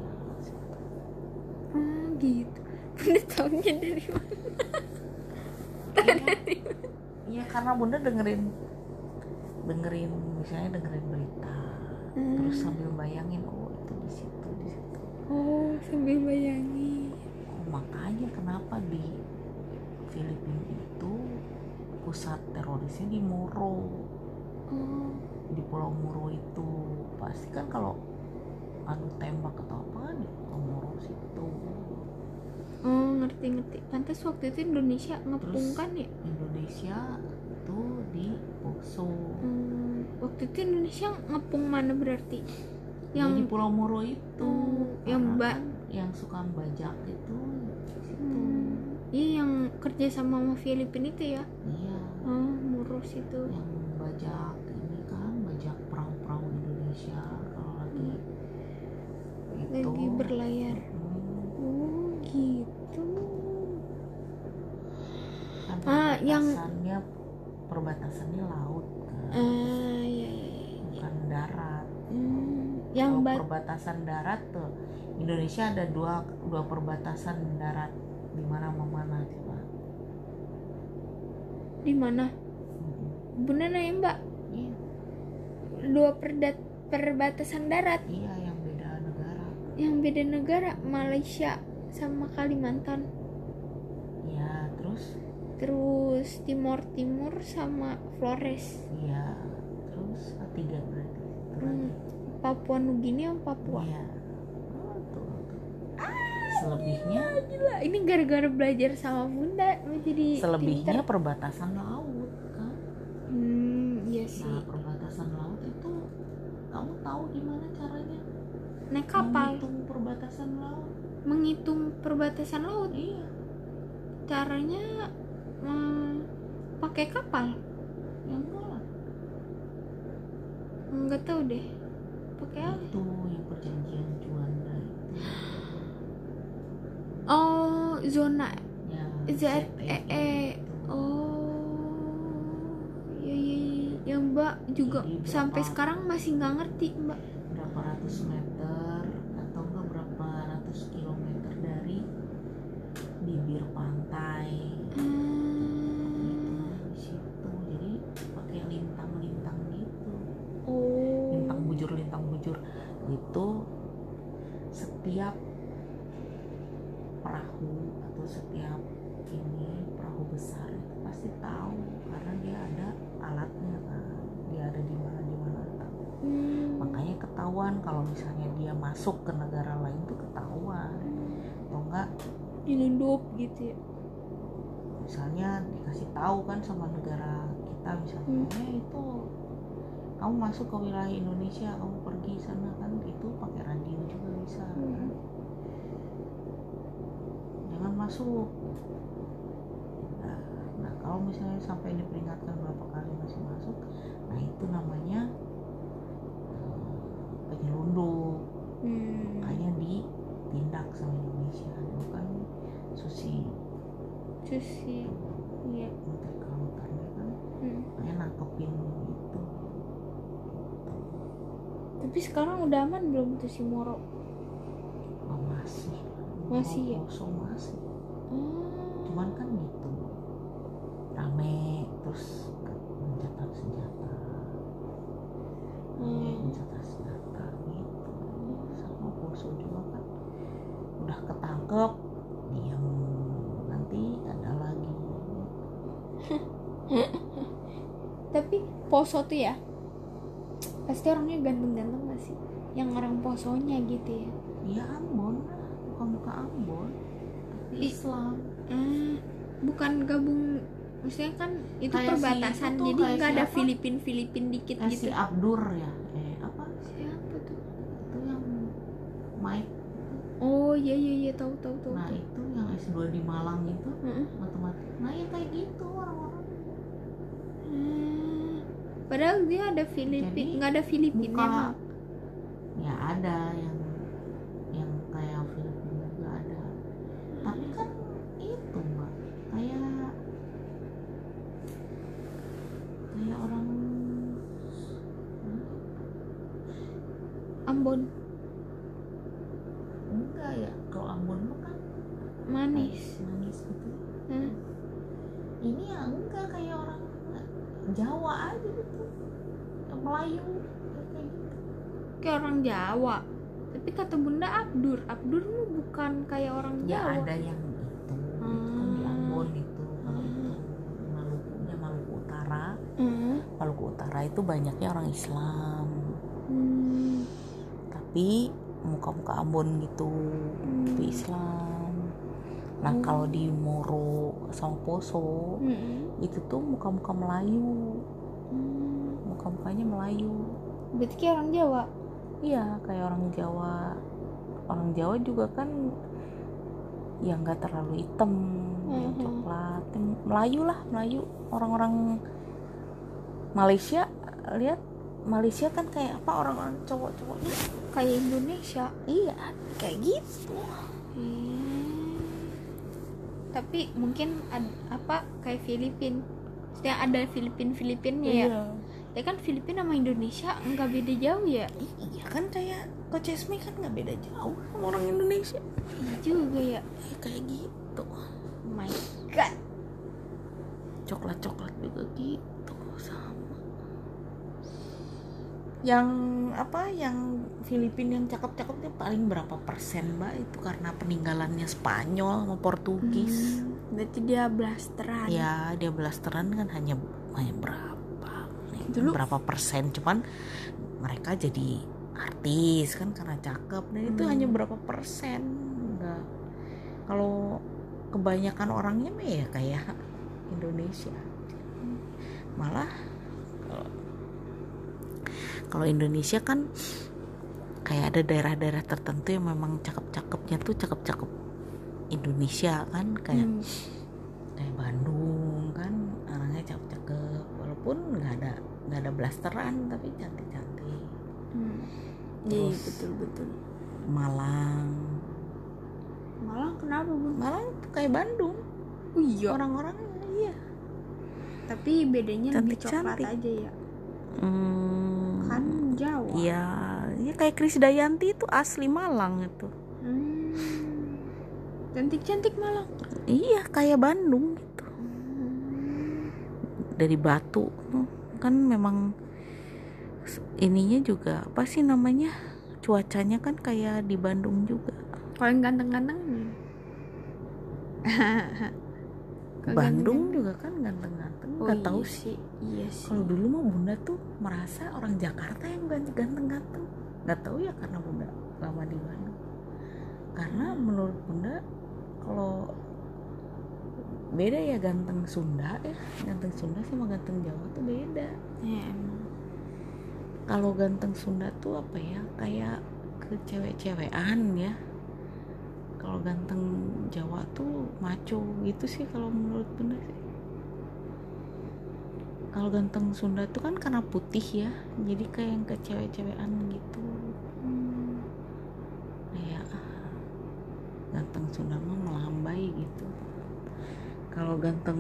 Oh gitu. Bunda taunya dari mana? Iya karena bunda dengerin dengerin misalnya dengerin berita Hmm. terus sambil bayangin itu di situ di situ Oh sambil bayangin. oh, makanya kenapa di Filipina itu pusat terorisnya di Moro Oh. di Pulau Moro itu pasti kan kalau adu tembak atau apa kan di Pulau Moro situ Oh ngerti ngerti. Pantas waktu itu Indonesia ngepung kan ya? Indonesia itu di Poso Hmm, waktu itu Indonesia ngepung mana berarti? Yang di Yang Pulau Moro itu Oh, yang kan yang suka bajak itu Hmm, iya yang kerja sama sama Filipina itu ya? iya Oh murus itu. yang bajak ini kan bajak perahu-perahu Indonesia kalau lagi itu Lagi berlayar. Hmm, Oh gitu. kan Ah, yang- perbatasannya perbatasannya laut kan Ah iya iya. iya. bukan darat Hmm, yang bat perbatasan darat tuh. Indonesia ada dua dua perbatasan darat. Di mana sama mana coba. Di mana? Hmm, Bunda nanya mbak? Iya. Dua perdat perbatasan darat? Iya yang beda negara. Yang beda negara? Malaysia sama Kalimantan. Iya terus? Terus Timor Timur sama Flores. Iya terus? Tiga berarti Itu Hmm, lagi. Papua Nugini sama Papua tuh. selebihnya Gila, ini gara-gara belajar sama bunda jadi selebihnya pinter. perbatasan laut kan Hmm, iya nah sih. perbatasan laut itu kamu tahu gimana caranya Naik kapal, menghitung perbatasan laut menghitung perbatasan laut. iya Caranya hmm, pakai kapal. yang enggak lah Enggak tahu deh. Pakai apa? itu yang perjanjian Juanda itu Oh, zona ya ZEE. ZEE itu. Oh, iya iya iya. Ya Mbak juga Jadi sampai sekarang masih nggak ngerti Mbak. berapa ratus meter atau enggak berapa ratus kilometer dari bibir pantai Hmm. di situ jadi pakai lintang-lintang gitu Oh. lintang bujur lintang bujur itu setiap atau setiap ini perahu besar itu pasti tahu karena dia ada alatnya kan dia ada di mana di mana tahu Hmm. makanya ketahuan kalau misalnya dia masuk ke negara lain tuh ketahuan atau enggak Dilundup gitu ya. misalnya dikasih tahu kan sama negara kita misalnya Hmm. eh itu kamu masuk ke wilayah Indonesia kamu pergi sana kan itu pakai radio juga bisa Hmm. jangan masuk nah, nah kalau misalnya sampai diperingatkan berapa kali masih masuk nah itu namanya eh, penyelundup Hmm. makanya ditindak sama Indonesia itu kan susi Susi. Iya. menteri kelautannya kan Hmm. makanya nangkepin itu Tapi sekarang udah aman belum tuh si Moro? oh, masih Masih ya? kosong masih Hmm. cuman kan gitu rame terus gencatan senjata Hmm. gencatan senjata gitu sama poso juga kan udah ketangkep diam nanti ada lagi Tapi Poso tuh ya pasti orangnya ganteng-ganteng gak sih? Yang orang Posonya gitu ya. ya Ambon lah bukan muka Ambon Islam. Hmm, bukan gabung maksudnya kan itu Kayak si perbatasan itu tuh, jadi nggak si ada? Filipin Filipin dikit eh, gitu. si Abdur ya eh apa? Siapa tuh? Itu yang Mike. Oh iya iya iya tahu tahu tahu nah tahu. itu yang S2 di Malang itu Heeh. matematik. Nah ya kayak gitu orang-orang. Hmm, padahal dia ada Filipin nggak ada Filipinnya muka- emang ya ada yang yang kayak Filipina juga ada tapi kan itu mbak. Kayak kayak orang Ambon. Enggak ya kalau Ambon mah kan manis. manis gitu. Hah? ini ya enggak kayak orang Jawa aja gitu. Melayu kayak gitu. Kayak orang Jawa tapi kata bunda Abdur Abdur mah bukan kayak orang ya Jawa ada yang itu itu kan di Hmm. Ambon itu kalau itu Malukunya Maluku Utara Hmm. Maluku Utara itu banyaknya orang Islam Hmm. tapi muka-muka Ambon gitu itu Hmm. Islam nah Hmm. kalau di Moro sama Poso Hmm. itu tuh muka-muka Melayu Hmm. muka-mukanya Melayu berarti kayak orang Jawa iya kayak orang Jawa. Orang Jawa juga kan ya nggak terlalu hitam yang Mhm. coklat. Yang Melayu lah Melayu. Orang-orang Malaysia lihat Malaysia kan kayak apa orang-orang cowok-cowoknya kayak Indonesia. Iya kayak gitu. Hmm. tapi mungkin ad- apa kayak Filipin. Maksudnya ada Filipin Filipinnya ya ya kan Filipin sama Indonesia nggak beda jauh ya? Iya kan kayak Coach Esme kan nggak beda jauh sama orang Indonesia. Iya juga ya. Ya, kayak gitu. Oh my god. Coklat-coklat juga gitu sama. Yang apa yang Filipina yang cakep-cakep itu paling berapa persen mbak? Itu karena peninggalannya Spanyol sama Portugis. Hmm, berarti dia blasteran. Ya dia blasteran kan hanya hanya berapa Dulu- berapa persen cuman mereka jadi artis kan karena cakep. Dan itu Hmm. hanya berapa persen? Enggak kalau kebanyakan orangnya mah ya kayak Indonesia. Malah kalau- kalau Indonesia kan kayak ada daerah-daerah tertentu yang memang cakep-cakepnya tuh cakep-cakep Indonesia kan kayak Hmm. kayak Bandung kan orangnya cakep-cakep. Walaupun nggak ada nggak ada blasteran tapi cantik-cantik Hmm. Iya betul betul. Malang Malang kenapa bun? Malang tuh kayak Bandung Oh iya. orang-orangnya iya Tapi bedanya lebih Cantik-cantik. coklat aja ya. hmm, Kan Jawa. iya ya kayak Krisdayanti itu asli Malang itu Hmm. Cantik-cantik Malang. iya kayak Bandung gitu Hmm. dari Batu tuh. Kan memang ininya juga apa sih namanya cuacanya kan kayak di Bandung juga. Kalau yang ganteng-ganteng Bandung juga kan ganteng-ganteng Oh, nggak iya tahu sih sih. Iya sih. kalau dulu mah bunda tuh merasa orang Jakarta yang gan- ganteng-ganteng. Nggak tahu ya karena bunda lama di Bandung. Karena menurut bunda kalau beda ya ganteng Sunda ya. Ganteng Sunda sama ganteng Jawa tuh beda. Ya, emang. kalau ganteng Sunda tuh apa ya kayak ke cewek-cewekan ya. Kalau ganteng Jawa tuh maco gitu sih kalau menurut bunda sih. Kalau ganteng Sunda tuh kan karena putih ya jadi kayak yang ke cewek-cewekan gitu. Hmm. kayak ganteng Sunda kalau ganteng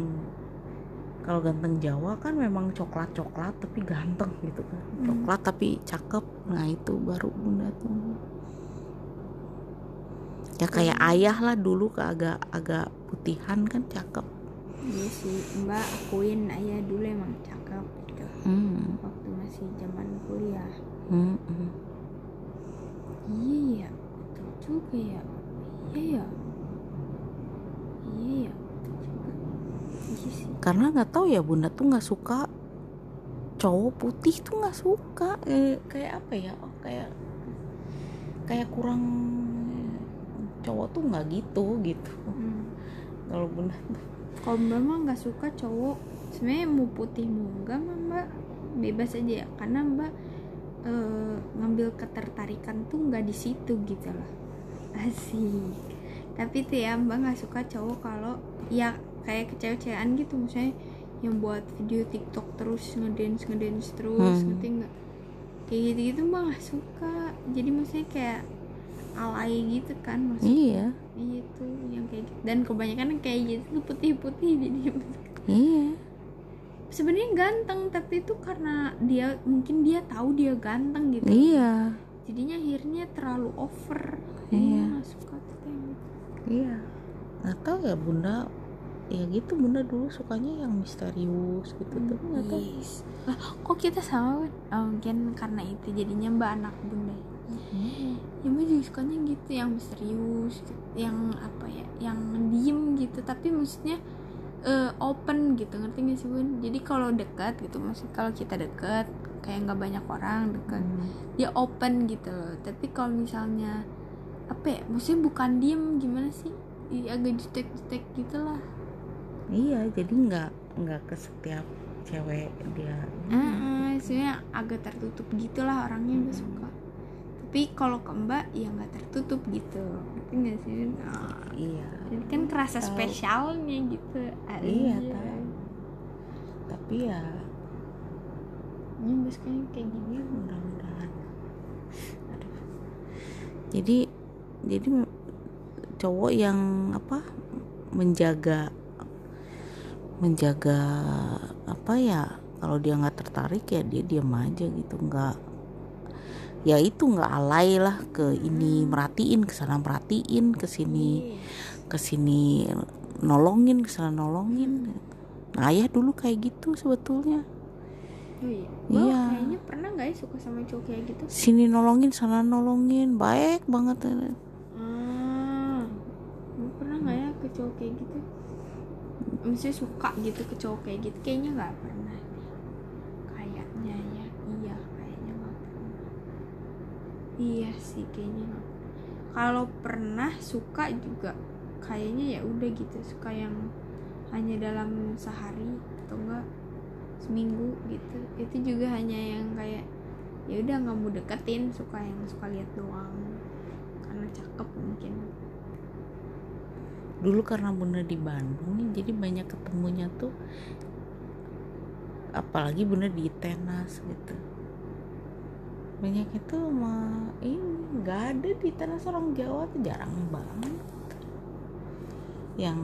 kalau ganteng Jawa kan memang coklat coklat tapi ganteng gitu kan Hmm. coklat tapi cakep nah itu baru bunda tuh ya kayak ayah lah dulu ke agak agak putihan kan cakep Iya sih, Mbak akuin ayah dulu emang cakep gitu. hmm. Waktu masih zaman kuliah. Hmm, hmm. Iya ya, betul juga ya. Iya ya. Iya ya, betul juga. Iya sih. Karena nggak tahu ya bunda tuh nggak suka cowok putih tuh nggak suka Eh, kayak apa ya oh, kayak kayak kurang cowok tuh nggak gitu gitu Hmm. kalau bunda tuh Kalau Mbak mah nggak suka cowok, sebenarnya mau putih mau enggak mah Mbak bebas aja ya. Karena Mbak eh, ngambil ketertarikan tuh nggak di situ gitu loh. Asik. Tapi tuh ya Mbak nggak suka cowok kalau ya kayak kecewa-cewaan gitu misalnya yang buat video TikTok terus ngedance ngedance terus Hmm. ngerti nggak? Kayak gitu gitu mbak nggak suka. Jadi maksudnya kayak alay gitu kan maksudnya. Iya. Iya tuh yang kayak gitu. Dan kebanyakan yang kayak gitu tuh putih-putih jadi iya. Sebenarnya ganteng tapi itu karena dia mungkin dia tahu dia ganteng gitu. Iya. Jadinya akhirnya terlalu over. Iya. nggak suka tuh kayak gitu. Iya. Tahu ya bunda ya gitu bunda dulu sukanya yang misterius gitu tuh nggak tahu Yes. lah kok kita sama oh, mungkin karena itu jadinya mbak anak bunda Hmm. ya mbak juga sukanya gitu yang misterius yang apa ya yang diem gitu tapi maksudnya eh, open gitu ngerti gak sih bun jadi kalau dekat gitu maksud kalau kita dekat kayak nggak banyak orang dekat Hmm. dia open gitu loh tapi kalau misalnya apa ya maksudnya bukan diem gimana sih Ih, agak jutek-jutek gitu lah iya jadi nggak nggak ke setiap cewek dia. Heeh, sebenarnya agak tertutup gitulah orangnya gue suka. Tapi kalau ke mbak ya nggak tertutup gitu. Ngerti nggak sih? Nah, iya. Jadi kan kerasa Tahu. spesialnya gitu. Iya Aja. tahu tapi ya ya mbak sekarang kayak gini mudah-mudahan. Aduh. Jadi jadi cowok yang apa menjaga menjaga apa ya kalau dia nggak tertarik ya dia diam aja gitu nggak ya itu nggak alay lah ke ini merhatiin ke sana merhatiin ke sini ke sini nolongin ke sana nolongin. Nah, ayah dulu kayak gitu sebetulnya. Oh iya. Mbak Iya. kayaknya pernah nggak ya suka sama cowok kayak gitu? Sini nolongin sana nolongin baik banget. Ah pernah nggak ya ke cowok kayak gitu maksudnya suka gitu ke cowok kayak gitu kayaknya nggak pernah kayaknya ya iya kayaknya nggak pernah. Iya sih kayaknya pernah. kalau pernah suka juga kayaknya ya udah gitu suka yang hanya dalam sehari atau enggak seminggu gitu. Itu juga hanya yang kayak ya udah nggak mau deketin suka yang suka lihat doang. Karena cakep mungkin dulu karena bunda di Bandung jadi banyak ketemunya tuh apalagi bunda di tenas gitu. Banyak itu mah ini nggak ada di tenas orang Jawa tuh jarang banget. Yang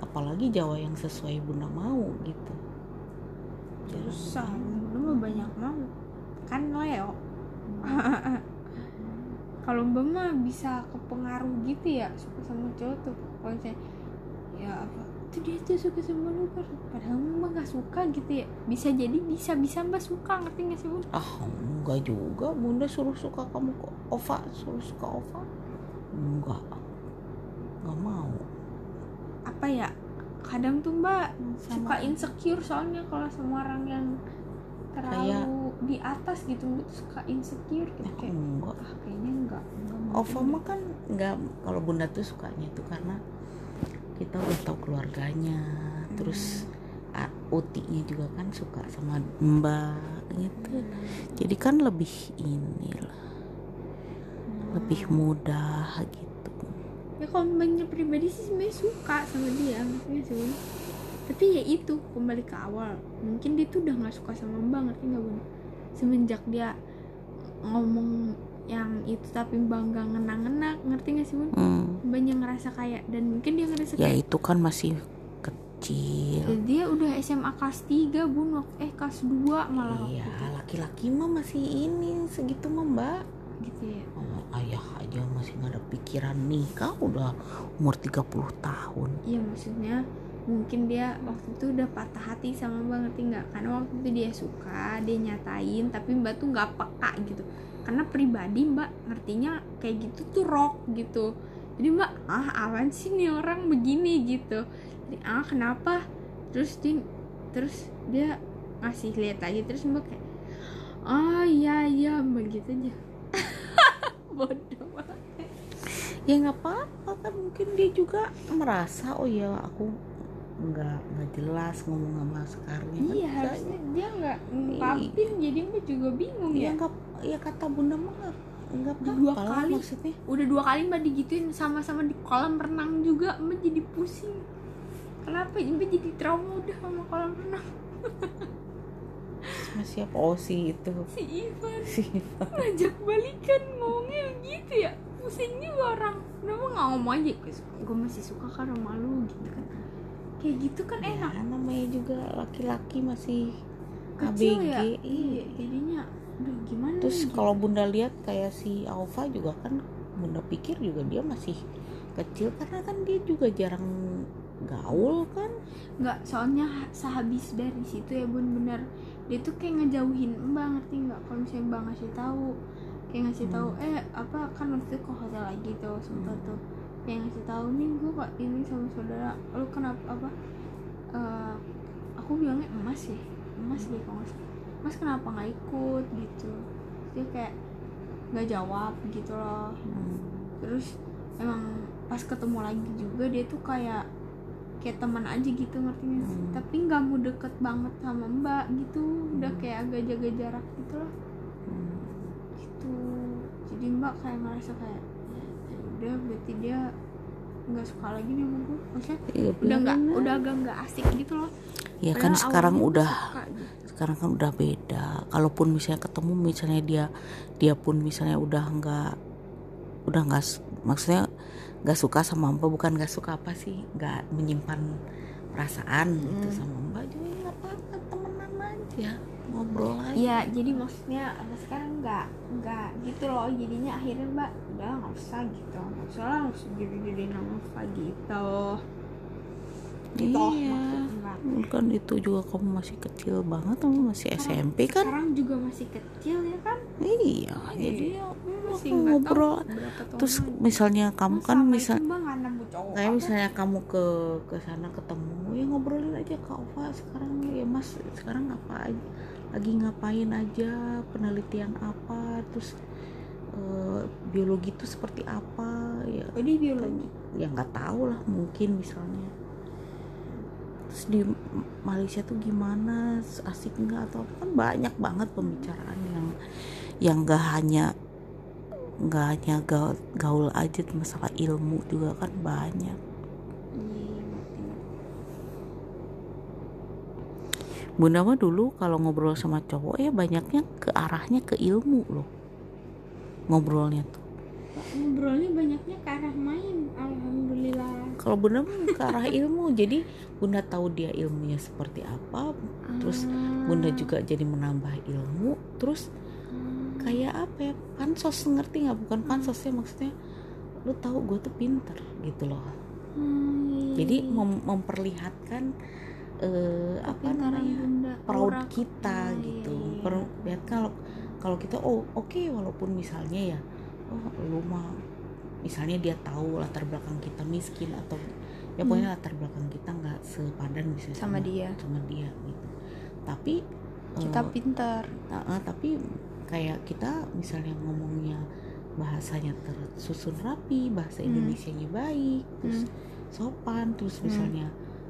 apalagi Jawa yang sesuai bunda mau gitu. Susah bunda mah banyak mau. Kan Leo kalau mbak mah bisa kepengaruh gitu ya suka sama cowok tuh. Kalau misalnya ya apa tuh dia tuh suka sama lu Bar." padahal mbak nggak suka gitu ya. Bisa jadi bisa bisa mbak suka ngerti nggak sih bun ah enggak juga. Bunda suruh suka kamu ke Ova suruh suka Ova? Enggak. Enggak mau. Apa ya kadang tuh mbak Sama- suka insecure soalnya kalau sama orang yang terlalu Kayak- di atas gitu tuh suka insecure gitu aku kayak enggak. Ah kayaknya enggak enggak mah kan nggak kalau bunda tuh sukanya tuh karena kita udah tahu keluarganya terus a- utinya juga kan suka sama mbak gitu. Jadi kan lebih inilah lebih mudah gitu. Ya kalau mbaknya pribadi sih sebenarnya suka sama dia nggak sih. Tapi ya itu kembali ke awal. Mungkin dia tuh udah nggak suka sama mbak ngerti nggak bun semenjak dia ngomong yang itu tapi mbak nggak ngena-ngena ngerti nggak sih bun? Hmm, mbaknya ngerasa kayak dan mungkin dia ngerasa ya kayak itu kan masih kecil. "Eh, dia udah SMA kelas 3 bun eh kelas 2 malah iya itu." laki-laki mah masih ini segitu mah mbak. Gitu ya. Oh, ayah aja masih nggak ada pikiran nikah udah umur 30 tahun. Iya maksudnya mungkin dia waktu itu udah patah hati sama mbak ngerti nggak? Karena waktu itu dia suka dia nyatain tapi mbak tuh nggak peka gitu. Karena pribadi mbak ngertinya kayak gitu tuh rock gitu. Jadi mbak ah awan sih nih orang begini? gitu. Jadi ah kenapa? Terus dia terus dia ngasih lihat lagi terus mbak kayak oh iya iya mbak gitu aja. Bodoh banget. Ya nggak apa-apa kan mungkin dia juga merasa oh ya aku nggak nggak jelas ngomong sama sekarang iya harusnya dia nggak ngungkapin jadi mbak juga bingung ya ya. nggak ya kata bunda mah nggak nggak dua kali. maksudnya. udah dua kali mbak digituin sama-sama di kolam renang juga mbak jadi pusing. Kenapa mbak jadi trauma udah sama kolam renang? Sama siapa? Oh si itu. Si Ivan. Si ngajak balikan ngomongnya gitu ya. Pusing juga orang. Kenapa nggak ngomong aja? Gue masih suka kan sama lu gitu kan kayak gitu kan ya, enak namanya juga laki-laki masih kecil ABG ya? Iya. iya. jadinya aduh gimana terus nih, gitu. kalau bunda lihat kayak si Alfa juga kan bunda pikir juga dia masih kecil karena kan dia juga jarang gaul kan. Nggak soalnya ha- sehabis dari situ ya bun bener. Dia tuh kayak ngejauhin mbak ngerti nggak? Kalau misalnya mbak ngasih tahu kayak ngasih tahu eh apa kan waktu itu ke hotel lagi tuh sempat Hmm. tuh kayak ngasih tahu nih gue kok ini sama saudara lu kenapa apa eh, aku bilangnya emas ya emas deh kalau salah mas kenapa nggak ikut gitu dia kayak nggak jawab gitu loh Hmm. terus emang pas ketemu lagi juga dia tuh kayak kayak teman aja gitu ngerti Hmm. tapi nggak mau deket banget sama mbak gitu udah Hmm. kayak agak jaga jarak gitu loh Hmm. gitu jadi mbak kayak ngerasa kayak ya udah berarti dia nggak suka lagi nih sama gue maksudnya Iya, udah nggak udah agak nggak asik gitu loh. Ya kan Padahal sekarang awalnya tuh udah suka gitu. sekarang kan udah beda. Kalaupun misalnya ketemu misalnya dia dia pun misalnya udah nggak udah nggak maksudnya nggak suka sama mbak bukan nggak suka apa sih nggak menyimpan perasaan gitu Hmm. sama mbak juga nggak apa-apa temenan aja ngobrol aja Iya, jadi maksudnya sampai sekarang nggak nggak gitu loh. Jadinya akhirnya mbak udah nggak usah gitu, nggak usah lah harus jadi jadi nama gitu. Gitu iya kan itu juga kamu masih kecil banget kamu masih SMP kan Sekarang juga masih kecil ya kan? iya jadi ya, Masih ngobrol tahun terus lagi. misalnya kamu kan misal kayak apa? misalnya kamu ke ke sana ketemu ya ngobrolin aja kak Ova sekarang ya mas sekarang ngapa aja lagi ngapain aja penelitian apa terus eh, biologi itu seperti apa ya. Oh, dia biologi. ya nggak tahu lah mungkin misalnya. Terus di Malaysia tuh gimana asik nggak atau apa kan banyak banget pembicaraan yang yang nggak hanya nggak hanya gaul, gaul aja masalah ilmu juga kan banyak Bunda mah dulu kalau ngobrol sama cowok ya banyaknya ke arahnya ke ilmu loh. Ngobrolnya tuh. Ngobrolnya banyaknya ke arah main alhamdulillah. Kalau bunda mah ke arah ilmu jadi bunda tahu dia ilmunya seperti apa terus bunda juga jadi menambah ilmu terus kayak apa ya pansos ngerti nggak? Bukan pansos ya maksudnya lu tahu gue tuh pinter gitu loh. Hmm, jadi mem- memperlihatkan eh, apa Kepintaran namanya bunda, proud kita ke- gitu iya, iya. Kalau kalau kita oh oke walaupun misalnya ya oh lu mah misalnya dia tahu latar belakang kita miskin atau ya pokoknya latar belakang kita nggak sepadan bisa Hmm. Sama dia. sama dia gitu tapi kita eh, pintar ta- eh, tapi kayak kita misalnya ngomongnya bahasanya tersusun rapi bahasa Hmm. Indonesianya baik terus sopan terus misalnya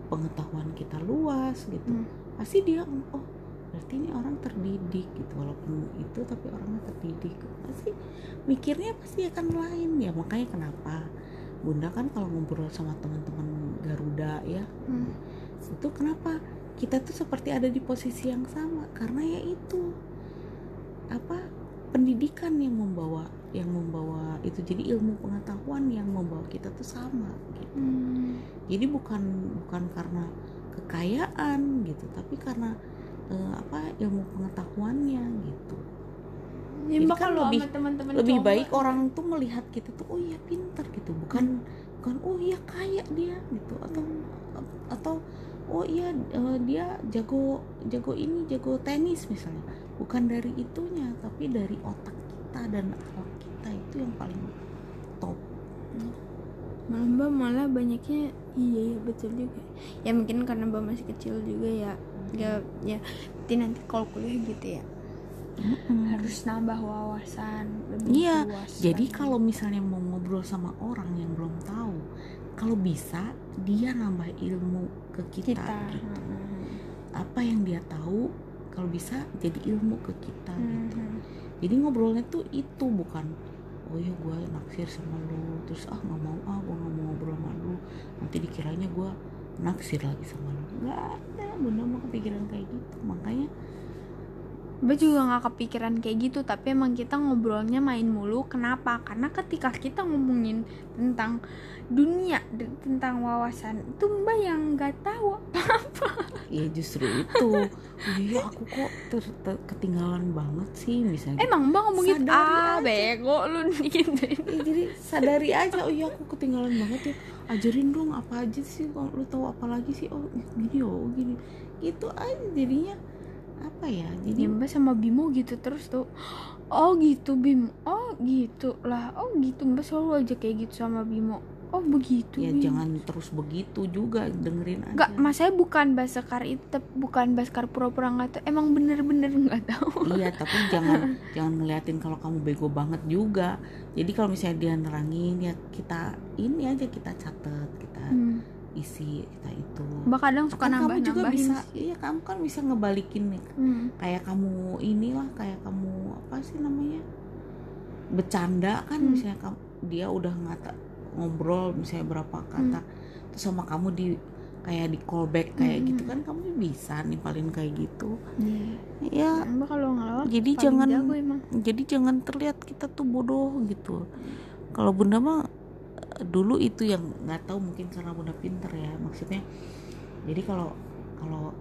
pengetahuan kita luas gitu. Hmm. pasti dia oh berarti ini orang terdidik gitu. Walaupun itu tapi orangnya terdidik. Pasti mikirnya pasti akan lain. Ya makanya kenapa bunda kan kalau ngobrol sama teman-teman Garuda ya Hmm. itu kenapa kita tuh seperti ada di posisi yang sama? Karena ya itu apa pendidikan yang membawa yang membawa itu. Jadi ilmu pengetahuan yang membawa kita tuh sama gitu. Hmm. jadi bukan bukan karena kekayaan gitu tapi karena eh, apa ilmu pengetahuannya gitu. Ya, Jadi kan lebih- sama teman-teman lebih cowok, baik orang tuh melihat kita tuh oh iya pintar gitu. Bukan bukan oh iya kaya dia gitu. Atau atau oh iya eh, dia jago jago ini jago tenis misalnya bukan dari itunya tapi dari otak kita dan akhlak kita itu yang paling top malah mbak malah banyaknya iya iya betul juga ya mungkin karena mbak masih kecil juga ya ya ya nanti nanti kalau kuliah gitu ya harus nambah wawasan lebih Iya, luas Jadi kalau misalnya mau ngobrol sama orang yang belum tahu, kalau bisa dia nambah ilmu ke kita. kita gitu. Hmm. Apa yang dia tahu, kalau bisa jadi ilmu ke kita gitu. Hmm. Jadi ngobrolnya tuh itu bukan oh ya gue naksir sama lu terus ah nggak mau ah gue nggak mau ngobrol sama lu nanti dikiranya gue naksir lagi sama lu nggak ada bunda mau kepikiran kayak gitu makanya Mbak juga nggak kepikiran kayak gitu tapi emang kita ngobrolnya main mulu. Kenapa? Karena ketika kita ngomongin tentang dunia tentang wawasan itu mbak yang nggak tahu ya justru itu. Iya aku kok ter- ter- ketinggalan banget sih misalnya. Emang mbak ngomongin Sadari ah aja. bego lu gitu. Ya, jadi sadari aja. Oh iya aku ketinggalan banget ya. Ajarin dong apa aja sih kalau lu tahu apa lagi sih? Oh gini oh gini. Gitu aja jadinya apa ya? Jadi ya mbak sama Bimo gitu terus tuh. Oh gitu Bimo oh gitu lah. Oh gitu mbak selalu aja kayak gitu sama Bimo. Oh begitu ya Bimo. jangan terus begitu juga dengerin aja. Enggak, masanya bukan Baskar itu bukan Baskar pura-pura nggak tahu. Emang bener-bener nggak tahu. Iya tapi jangan jangan ngeliatin kalau kamu bego banget juga. Jadi kalau misalnya dia nerangin ya kita ini aja kita catat kita Hmm. Isi kita itu. Mbak kadang suka kan nambah kamu juga nambahin bisa iya kamu kan bisa ngebalikin nih. Hmm. kayak kamu inilah kayak kamu apa sih namanya bercanda kan Hmm. misalnya kamu dia udah ngata ngobrol misalnya berapa kata terus sama kamu di kayak di callback kayak Hmm. gitu kan kamu bisa nimpalin kayak gitu. Iya. ya mbak kalau ngelawak jadi paling jangan jago emang. jadi jangan terlihat kita tuh bodoh gitu. Kalau bunda mah dulu itu yang nggak tahu mungkin karena bunda pinter ya maksudnya. Jadi kalau kalau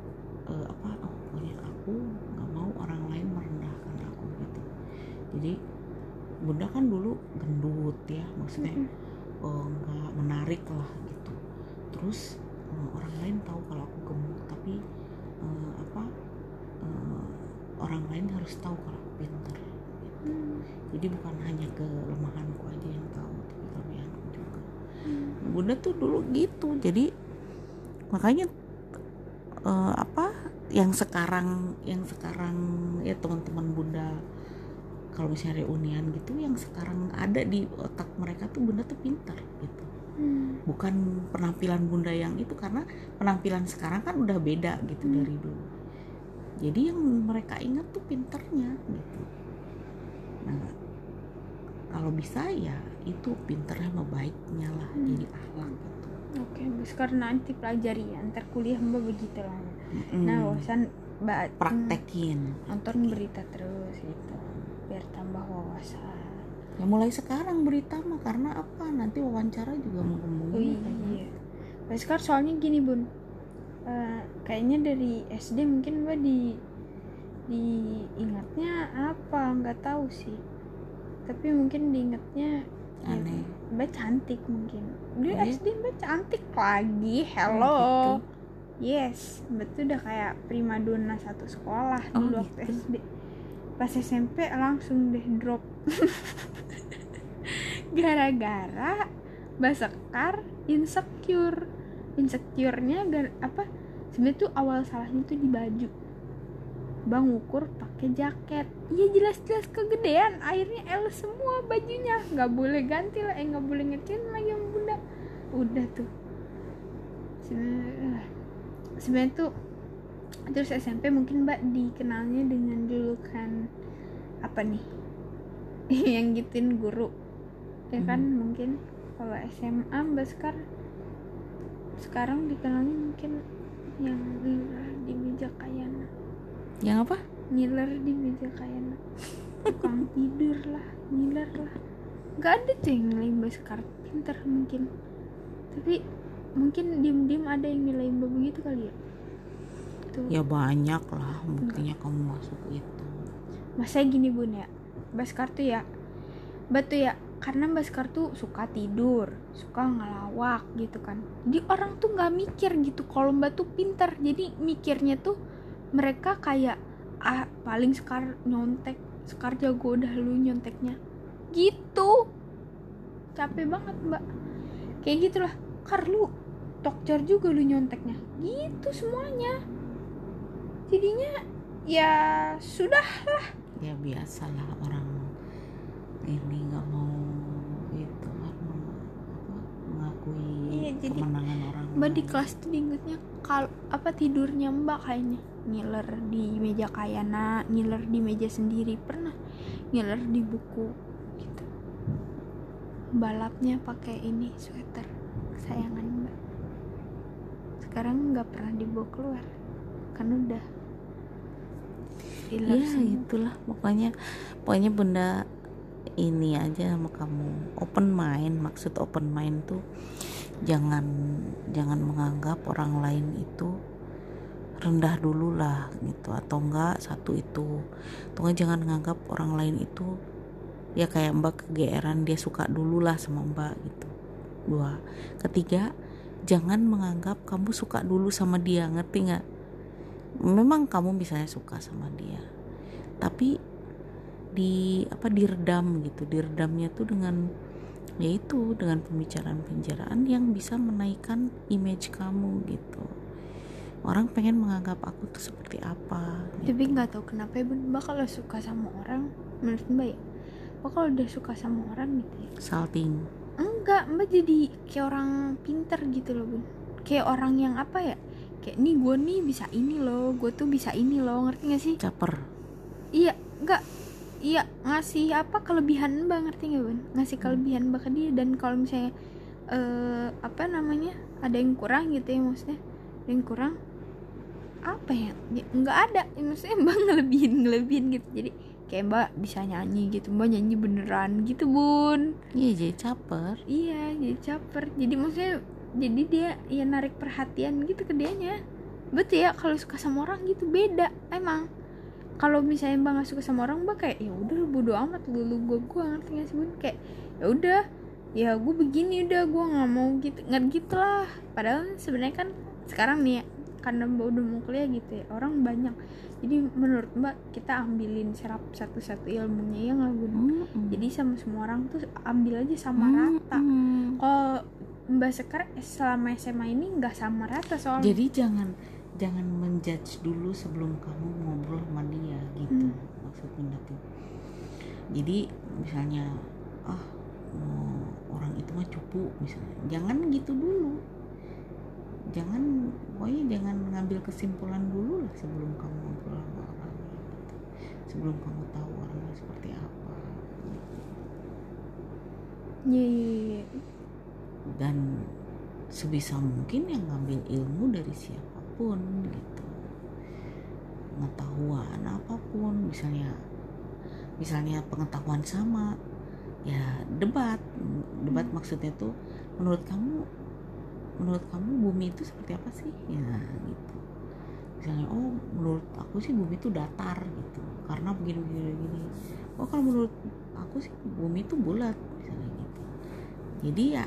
eh, apa oh, pokoknya aku nggak mau orang lain merendahkan aku gitu. Jadi bunda kan dulu gendut ya maksudnya eh, nggak menarik lah gitu. Terus eh, orang lain tahu kalau aku gemuk tapi eh, apa eh, orang lain harus tahu kalau aku pinter jadi bukan hanya kelemahanku aja yang tahu. juga bunda tuh dulu gitu jadi makanya eh, apa yang sekarang yang sekarang ya teman-teman bunda kalau misalnya reunian gitu yang sekarang ada di otak mereka tuh bunda tuh pintar gitu Hmm. bukan penampilan bunda yang itu karena penampilan sekarang kan udah beda gitu Hmm. dari dulu jadi yang mereka ingat tuh pinternya gitu nah kalau bisa ya itu pinternya sama baiknya lah Hmm. jadi akhlak gitu Oke, sekarang nanti pelajari ya, ntar kuliah Mbak begitu lah. Mm-mm. Nah, bosan Mbak praktekin nonton berita terus gitu, biar tambah wawasan. ya mulai sekarang berita mah karena apa nanti wawancara juga mau Oh ngomongin iya. Mbak sekarang soalnya gini bun, Eh, kayaknya dari SD mungkin Mbak di diingatnya apa nggak tahu sih. Tapi mungkin diingatnya ya, aneh Mbak cantik mungkin. Dulu Oh, iya? SD Mbak cantik lagi. Hello. Oh, Yes, Mbak tuh udah kayak primadona satu sekolah Oh, dulu waktu gitu. SD. Pas SMP langsung deh drop. Gara-gara Mbak Sekar insecure. Insecure-nya apa? Sebenarnya tuh awal salahnya tuh di baju. Bang ukur pakai jaket. Iya jelas-jelas kegedean. Akhirnya L semua bajunya. nggak boleh ganti lah. Eh nggak boleh ngecilin lagi sama bunda. Udah tuh. Sebenarnya sebenarnya tuh terus SMP mungkin mbak dikenalnya dengan julukan apa nih yang gituin guru ya kan Hmm. mungkin kalau SMA mbak sekarang sekarang dikenalnya mungkin yang di meja kayana yang apa? Ngiler di meja kayana tukang tidur lah ngiler lah. Nggak ada tuh yang nilai mbak sekarang pinter mungkin. Tapi mungkin diem-diem ada yang nilai mbak begitu kali ya? Tuh ya banyak lah buktinya kamu masuk itu. Masa gini bun ya? Baskar tuh ya Mbak tuh ya karena Baskar tuh suka tidur suka ngelawak gitu kan. Jadi orang tuh nggak mikir gitu kalau Mbak tuh pinter. Jadi mikirnya tuh mereka kayak ah paling Sekar nyontek Sekar jago udah lu nyonteknya. Gitu. Capek banget Mbak. Kayak gitulah. Kar lu tokcer juga lu nyonteknya. Gitu semuanya. Jadinya ya sudah ya biasalah orang ini nggak mau itu apa, mengakui Iya, jadi kemenangan orang. Mbak di kelas tuh diingetnya kal apa tidurnya Mbak kayaknya ngiler di meja kayana, ngiler di meja sendiri pernah ngiler di buku gitu. Balapnya pakai ini sweater kesayangan Mbak. Sekarang nggak pernah dibawa keluar kan udah ya semua. itulah pokoknya pokoknya bunda ini aja sama kamu open mind maksud open mind tuh jangan jangan menganggap orang lain itu rendah dulu lah gitu. Atau enggak satu itu. Atau enggak jangan menganggap orang lain itu ya kayak mbak kegeeran dia suka dulu lah sama mbak gitu. Dua. Ketiga jangan menganggap kamu suka dulu sama dia. Ngerti nggak? Memang kamu misalnya suka sama dia tapi di apa diredam gitu. Diredamnya tuh dengan yaitu dengan pembicaraan-pembicaraan yang bisa menaikkan image kamu gitu orang pengen menganggap aku tuh seperti apa gitu. Tapi nggak tahu kenapa ya Mbak kalau suka sama orang menurut Mbak ya, Mbak kalau udah suka sama orang gitu ya, salting. Enggak Mbak jadi kayak orang pinter gitu loh Bun, kayak orang yang apa ya, kayak nih gue nih bisa ini loh, gue tuh bisa ini loh, ngerti gak sih? caper. Iya, enggak, iya ngasih apa kelebihan Mbak ngerti gak Bun? Ngasih kelebihan Mbak ke dia dan kalau misalnya eh apa namanya ada yang kurang gitu ya maksudnya, ada yang kurang apa ya? Nggak ada. Ya, maksudnya mbak ngelebihin ngelebihin gitu. Jadi kayak mbak bisa nyanyi gitu. Mbak nyanyi beneran gitu bun. Iya jadi caper. Iya jadi caper. Jadi maksudnya jadi dia ya narik perhatian gitu ke dianya. Betul ya kalau suka sama orang gitu beda emang. Kalau misalnya mbak nggak suka sama orang mbak kayak ya udah bodo amat lu lu gua gua ngerti gak sih bun. Kayak ya udah ya gue begini udah gua nggak mau gitu. Nggak gitu lah. Padahal sebenarnya kan sekarang nih ya, karena mbak udah mau kuliah gitu ya. Orang banyak. Jadi menurut mbak kita ambilin serap satu-satu ilmunya ya nggak bun Mm-mm. jadi sama semua orang tuh ambil aja sama Hmm. rata. Kalau mbak Sekar eh, selama SMA ini nggak sama rata soalnya. Jadi jangan jangan menjudge dulu sebelum kamu ngobrol sama dia gitu. Hmm. maksud bunda tuh. Jadi misalnya ah oh, orang itu mah cupu misalnya. Jangan gitu dulu jangan pokoknya jangan ngambil kesimpulan dulu lah sebelum kamu ngobrol sama orang gitu. sebelum kamu tahu orangnya seperti apa Iya, iya, iya. dan sebisa mungkin yang ngambil ilmu dari siapa pun gitu pengetahuan apa pun misalnya misalnya pengetahuan sama ya debat debat maksudnya tuh menurut kamu menurut kamu bumi itu seperti apa sih? Ya gitu. Misalnya oh menurut aku sih bumi itu datar gitu. Karena begini begini. Begini oh kalau menurut aku sih bumi itu bulat misalnya gitu. Jadi ya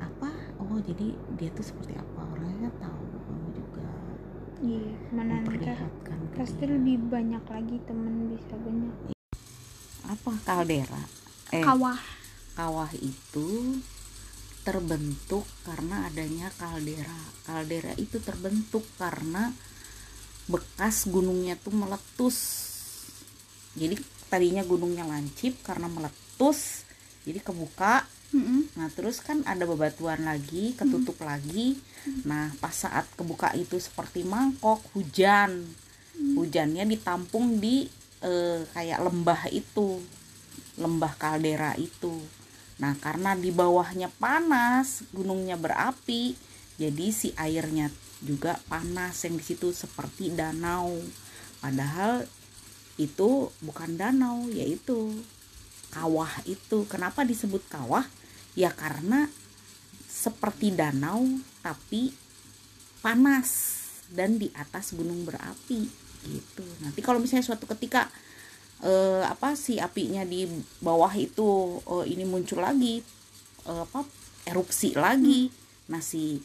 apa? Oh jadi dia tuh seperti apa? Orangnya tahu kamu juga. Iya, mana memperlihatkan pasti dia. lebih banyak lagi temen bisa banyak. apa? Kaldera. Eh Kawah. kawah itu terbentuk karena adanya kaldera. Kaldera itu terbentuk karena bekas gunungnya tuh meletus. Jadi tadinya gunungnya lancip karena meletus, jadi kebuka. Mm-mm. Nah terus kan ada bebatuan lagi, ketutup lagi. Nah pas saat kebuka itu seperti mangkok, hujan, hujannya ditampung di eh, kayak lembah itu, lembah kaldera itu. Nah, karena di bawahnya panas, gunungnya berapi, jadi si airnya juga panas yang di situ seperti danau. Padahal itu bukan danau, yaitu kawah itu. Kenapa disebut kawah? Ya karena seperti danau tapi panas dan di atas gunung berapi gitu. Nanti kalau misalnya suatu ketika eh, apa si apinya di bawah itu eh, ini muncul lagi eh, apa erupsi lagi. Nah si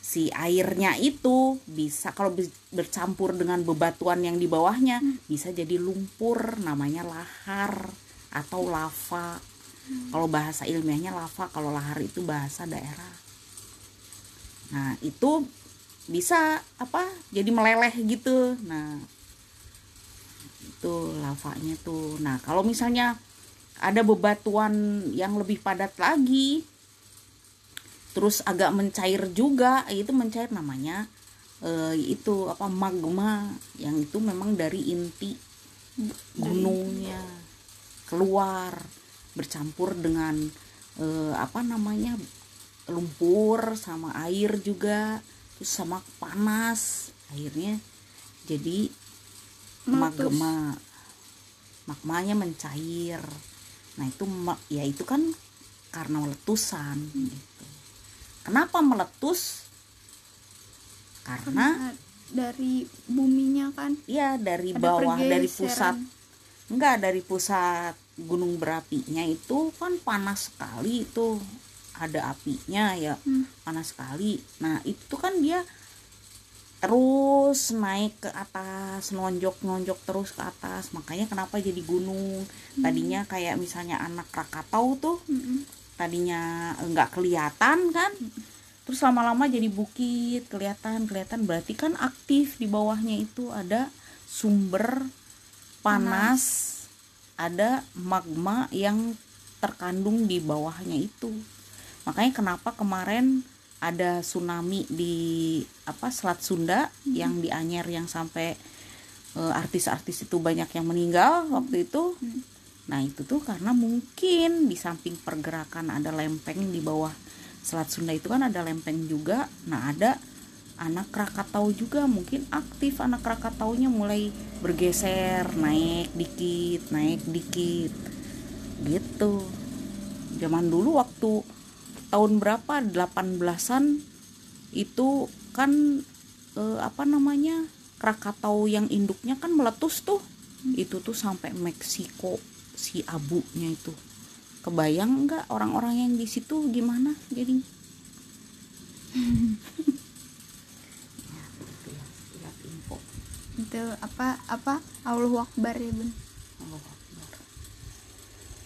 si airnya itu bisa kalau bercampur dengan bebatuan yang di bawahnya bisa jadi lumpur namanya lahar atau lava. Kalau bahasa ilmiahnya lava kalau lahar itu bahasa daerah. Nah itu bisa apa jadi meleleh gitu. Nah itu lavanya tuh nah kalau misalnya ada bebatuan yang lebih padat lagi terus agak mencair juga itu mencair namanya eh, itu apa magma yang itu memang dari inti gunungnya keluar bercampur dengan eh, apa namanya lumpur sama air juga terus sama panas akhirnya jadi. Magma magmanya mencair. Nah itu ya itu kan karena letusan gitu. Kenapa meletus? Karena Karena dari buminya kan? Ya dari ada bawah dari pusat. Enggak dari pusat gunung berapinya itu kan panas sekali itu. Ada apinya ya Hmm. panas sekali. Nah itu kan dia terus naik ke atas nonjok nonjok terus ke atas. Makanya kenapa jadi gunung? Tadinya kayak misalnya anak Krakatau tuh Mm-mm. tadinya enggak kelihatan kan? Terus lama-lama jadi bukit kelihatan kelihatan. Berarti kan aktif di bawahnya itu ada sumber panas, ada magma yang terkandung di bawahnya itu. Makanya kenapa kemarin ada tsunami di apa Selat Sunda yang di Anyer yang sampai eh, artis-artis itu banyak yang meninggal waktu itu. Nah itu tuh karena mungkin di samping pergerakan ada lempeng di bawah Selat Sunda itu kan ada lempeng juga. Nah ada anak Krakatau juga. Mungkin aktif anak Krakataunya mulai bergeser naik dikit naik dikit. Gitu. Zaman dulu waktu tahun berapa? 18-an itu kan eh, apa namanya Krakatau yang induknya kan meletus tuh. Itu tuh sampai Meksiko si abunya itu. Kebayang nggak orang-orang yang di situ gimana jadi itu apa apa? Allahu Akbar ya bun